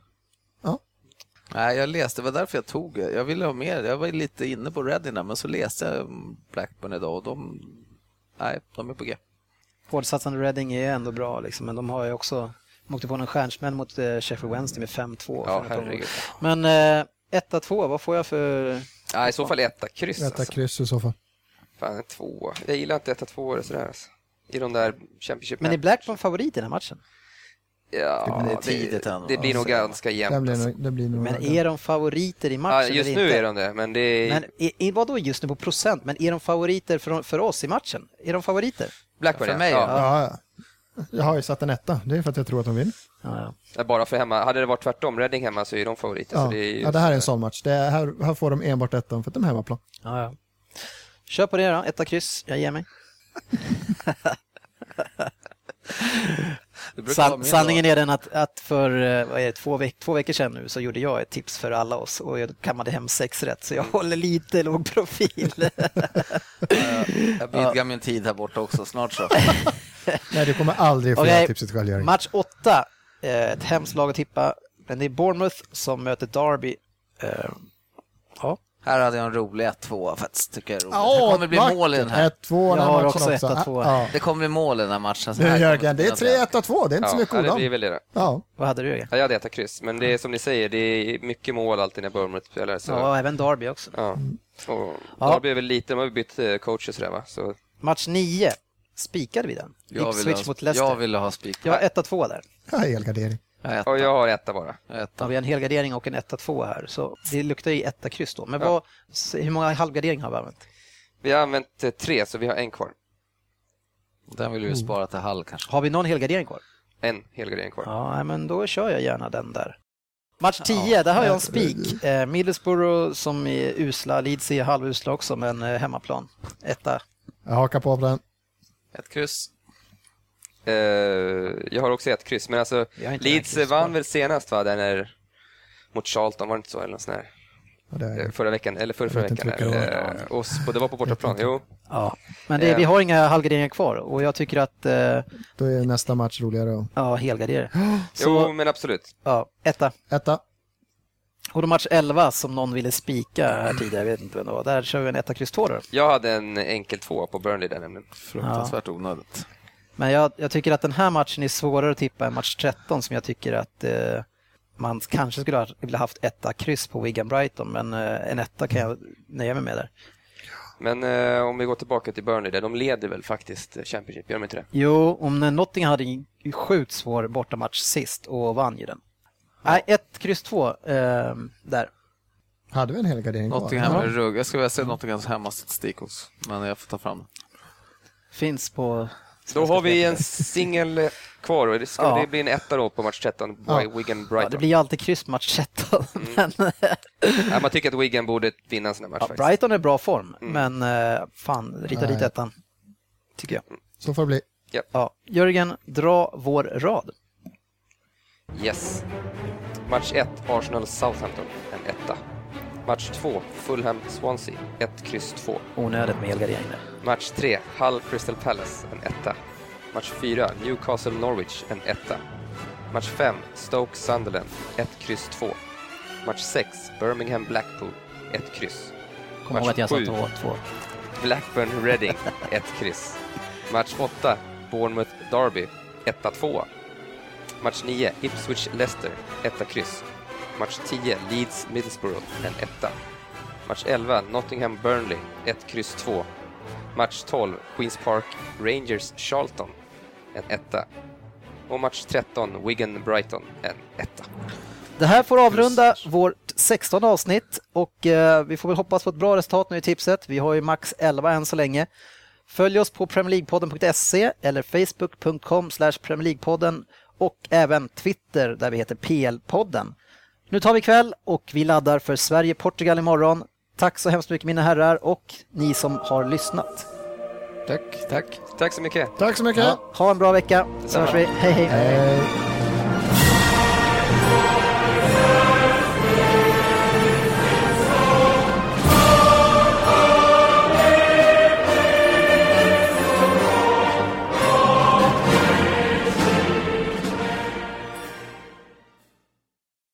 Nej, jag läste, det var därför jag tog Jag ville ha mer. Jag var lite inne på Reading där, men så läste jag om Blackburn idag och de... Nej, de är på G. Hårdsatsande Reading är ändå bra, liksom, men de har ju också... De åkte på en stjärnsmäll mot eh, Sheffield Wednesday med 5-2. Ja, herregud. Men eh, etta, tvåa, vad får jag för... Ja, I så fall etta kryss. Etta Alltså. kryss i så fall. Fan, en tvåa. Jag gillar inte etta tvåor sådär. Alltså. I de där Championship Men är Blackburn favorit i den här matchen? Ja, Det är tidigt det, ändå. det blir nog Ja. ganska Det jämnt. blir, Alltså. nog- det blir nog... Men är de favoriter i matchen Ja, just nu inte? är de det, men det är Men är, vadå just nu på procent? Men är de favoriter för, för oss i matchen? Är de favoriter? Blackburn. För mig, ja. Ja, ja. Jag har ju satt en etta. Det är för att jag tror att de vinner. Ja, ja. Bara för hemma. Hade det varit tvärtom, Reading hemma, så är de favoriter. Ja. Så det, är ja, det här är en sån match. Det är, här, här får de enbart ettan för att de är hemmaplan. Ja, ja. Kör på det då, etta kryss, jag ger mig. San, sanningen är den att, att för eh, vad är det, två, veck, två veckor sedan nu så gjorde jag ett tips för alla oss och jag kammade hem sex rätt så jag håller lite låg profil. Jag vidgar min tid här borta också, snart så. Nej, du kommer aldrig få göra tipset själv. Match åtta, eh, ett hemskt lag att tippa, men det är Bournemouth som möter Derby. Eh, Ja, Här hade jag en rolig 1-2 faktiskt, tycker jag är roligt. Ja, det kommer bli vackert. mål i den här. 1-2 den Jag har också 1-2. Ja. Det kommer bli mål i den här matchen. Så här Jörgen, det är kunna bli. 3-1 2 det är inte så Ja, mycket ja, det blir väl det då. Ja, vad hade du Jörgen? Ja, jag hade ätit kryss, men det är som ni säger, det är mycket mål alltid när Bournemouth spelar. Så, Ja, även Derby också. ja. Och Ja. Derby är väl lite, de har bytt eh, coacher sådär va? Så, Match nio, spikade vi den? Jag ville, Ipswich mot ha, Leicester. jag ville ha spik. Jag har 1-2 där. ja helgardering. Jag etta. och jag har etta bara. Etta. Ja, vi har en helgardering och en 1-2 här, så det luktar ju 1 kryss då. Men Ja. vad, hur många halvgarderingar har vi använt? Vi har använt eh, tre, så vi har en kvar. Den vill vi spara till halv kanske. Har vi någon helgardering kvar? En helgardering kvar. Ja, men då kör jag gärna den där. Match 10, där har jag en spik. Eh, Middlesbrough som är usla, Leeds är halvusla också, men eh, hemmaplan. Etta. Jag hakar på på den. Ett kryss. Eh, jag har också ett kryss, men alltså Leeds vann väl senast va? Den är mot Charlton, var det inte så? Eller något sånt där? Ja, det är, Eh, Förra veckan, eller förra, förra veckan. det Eh, och och det var på bortaplan, jo. Ja, men det, Eh. vi har inga halvgarderingar kvar och jag tycker att, eh, då är nästa match roligare. och- ja, helgardera. Jo, men absolut. ja, etta. Etta. Och då match 11 som någon ville spika här tidigare, jag vet inte vem det var. Där kör vi en etta kryss 2 då. Jag hade en enkel tvåa på Burnley där nämligen. Fruktansvärt onödigt. Men jag, jag tycker att den här matchen är svårare att tippa än match 13 som jag tycker att eh, man kanske skulle ha vilja haft etta kryss på Wigan Brighton men eh, en etta kan jag nöja mig med där. Men eh, om vi går tillbaka till Burnley där, de leder väl faktiskt Championship, gör de inte det? Jo, om Nottingham hade en sjukt svår bortamatch sist och vann ju den. Nej, ett kryss 2 eh, där. Hade vi en helgardering kvar? Nottingham Ja. är rugg. Jag skulle vilja se Nottinghams hemmastatistik också. Men jag får ta fram den. Finns på... Då har vi en singel eh, kvar och det ska Ja. det bli en etta då på match 13, Ja. Wigan Ja, Brighton. det blir ju alltid kryss match 13. Men, ja, man tycker att Wigan borde vinna en sån här match ja, faktiskt. Brighton är bra form, men eh, fan, rita dit Nej. ettan. Tycker jag. Så får det bli. Ja. Jörgen, dra vår rad. Yes. Match 1, Arsenal-Southampton, en etta. Match 2, Fulham-Swansea, 1, kryss 2. Onödigt med helgardering där. Match 3, Hull-Crystal Palace, en etta. Match 4, Newcastle-Norwich, en etta. Match 5, Stoke-Sunderland, 1, kryss 2. Match 6, Birmingham-Blackpool, 1, kryss. Kom ihåg att jag sa sju. två. två. Blackburn-Reading, 1, kryss. Match 8, Bournemouth-Derby, 1-2. Match 9, Ipswich-Leicester, 1, kryss. Match 10, Leeds-Middlesbrough, en etta. Match 11, Nottingham-Burnley, 1, kryss 2. Match 12, Queens Park Rangers-Charlton, en etta. Och match 13, Wigan-Brighton, en etta. Det här får avrunda vårt 16 avsnitt och eh, vi får väl hoppas på ett bra resultat nu i tipset. Vi har ju max 11 än så länge. Följ oss på premierleaguepodden.se eller facebook.com premierleaguepodden och även Twitter där vi heter PL-podden. Nu tar vi kväll och vi laddar för Sverige-Portugal imorgon. Tack så hemskt mycket mina herrar och ni som har lyssnat. Tack, tack. Tack så mycket. Tack så mycket. Ja, ha en bra vecka, så hörs vi. Hej hej! Hej.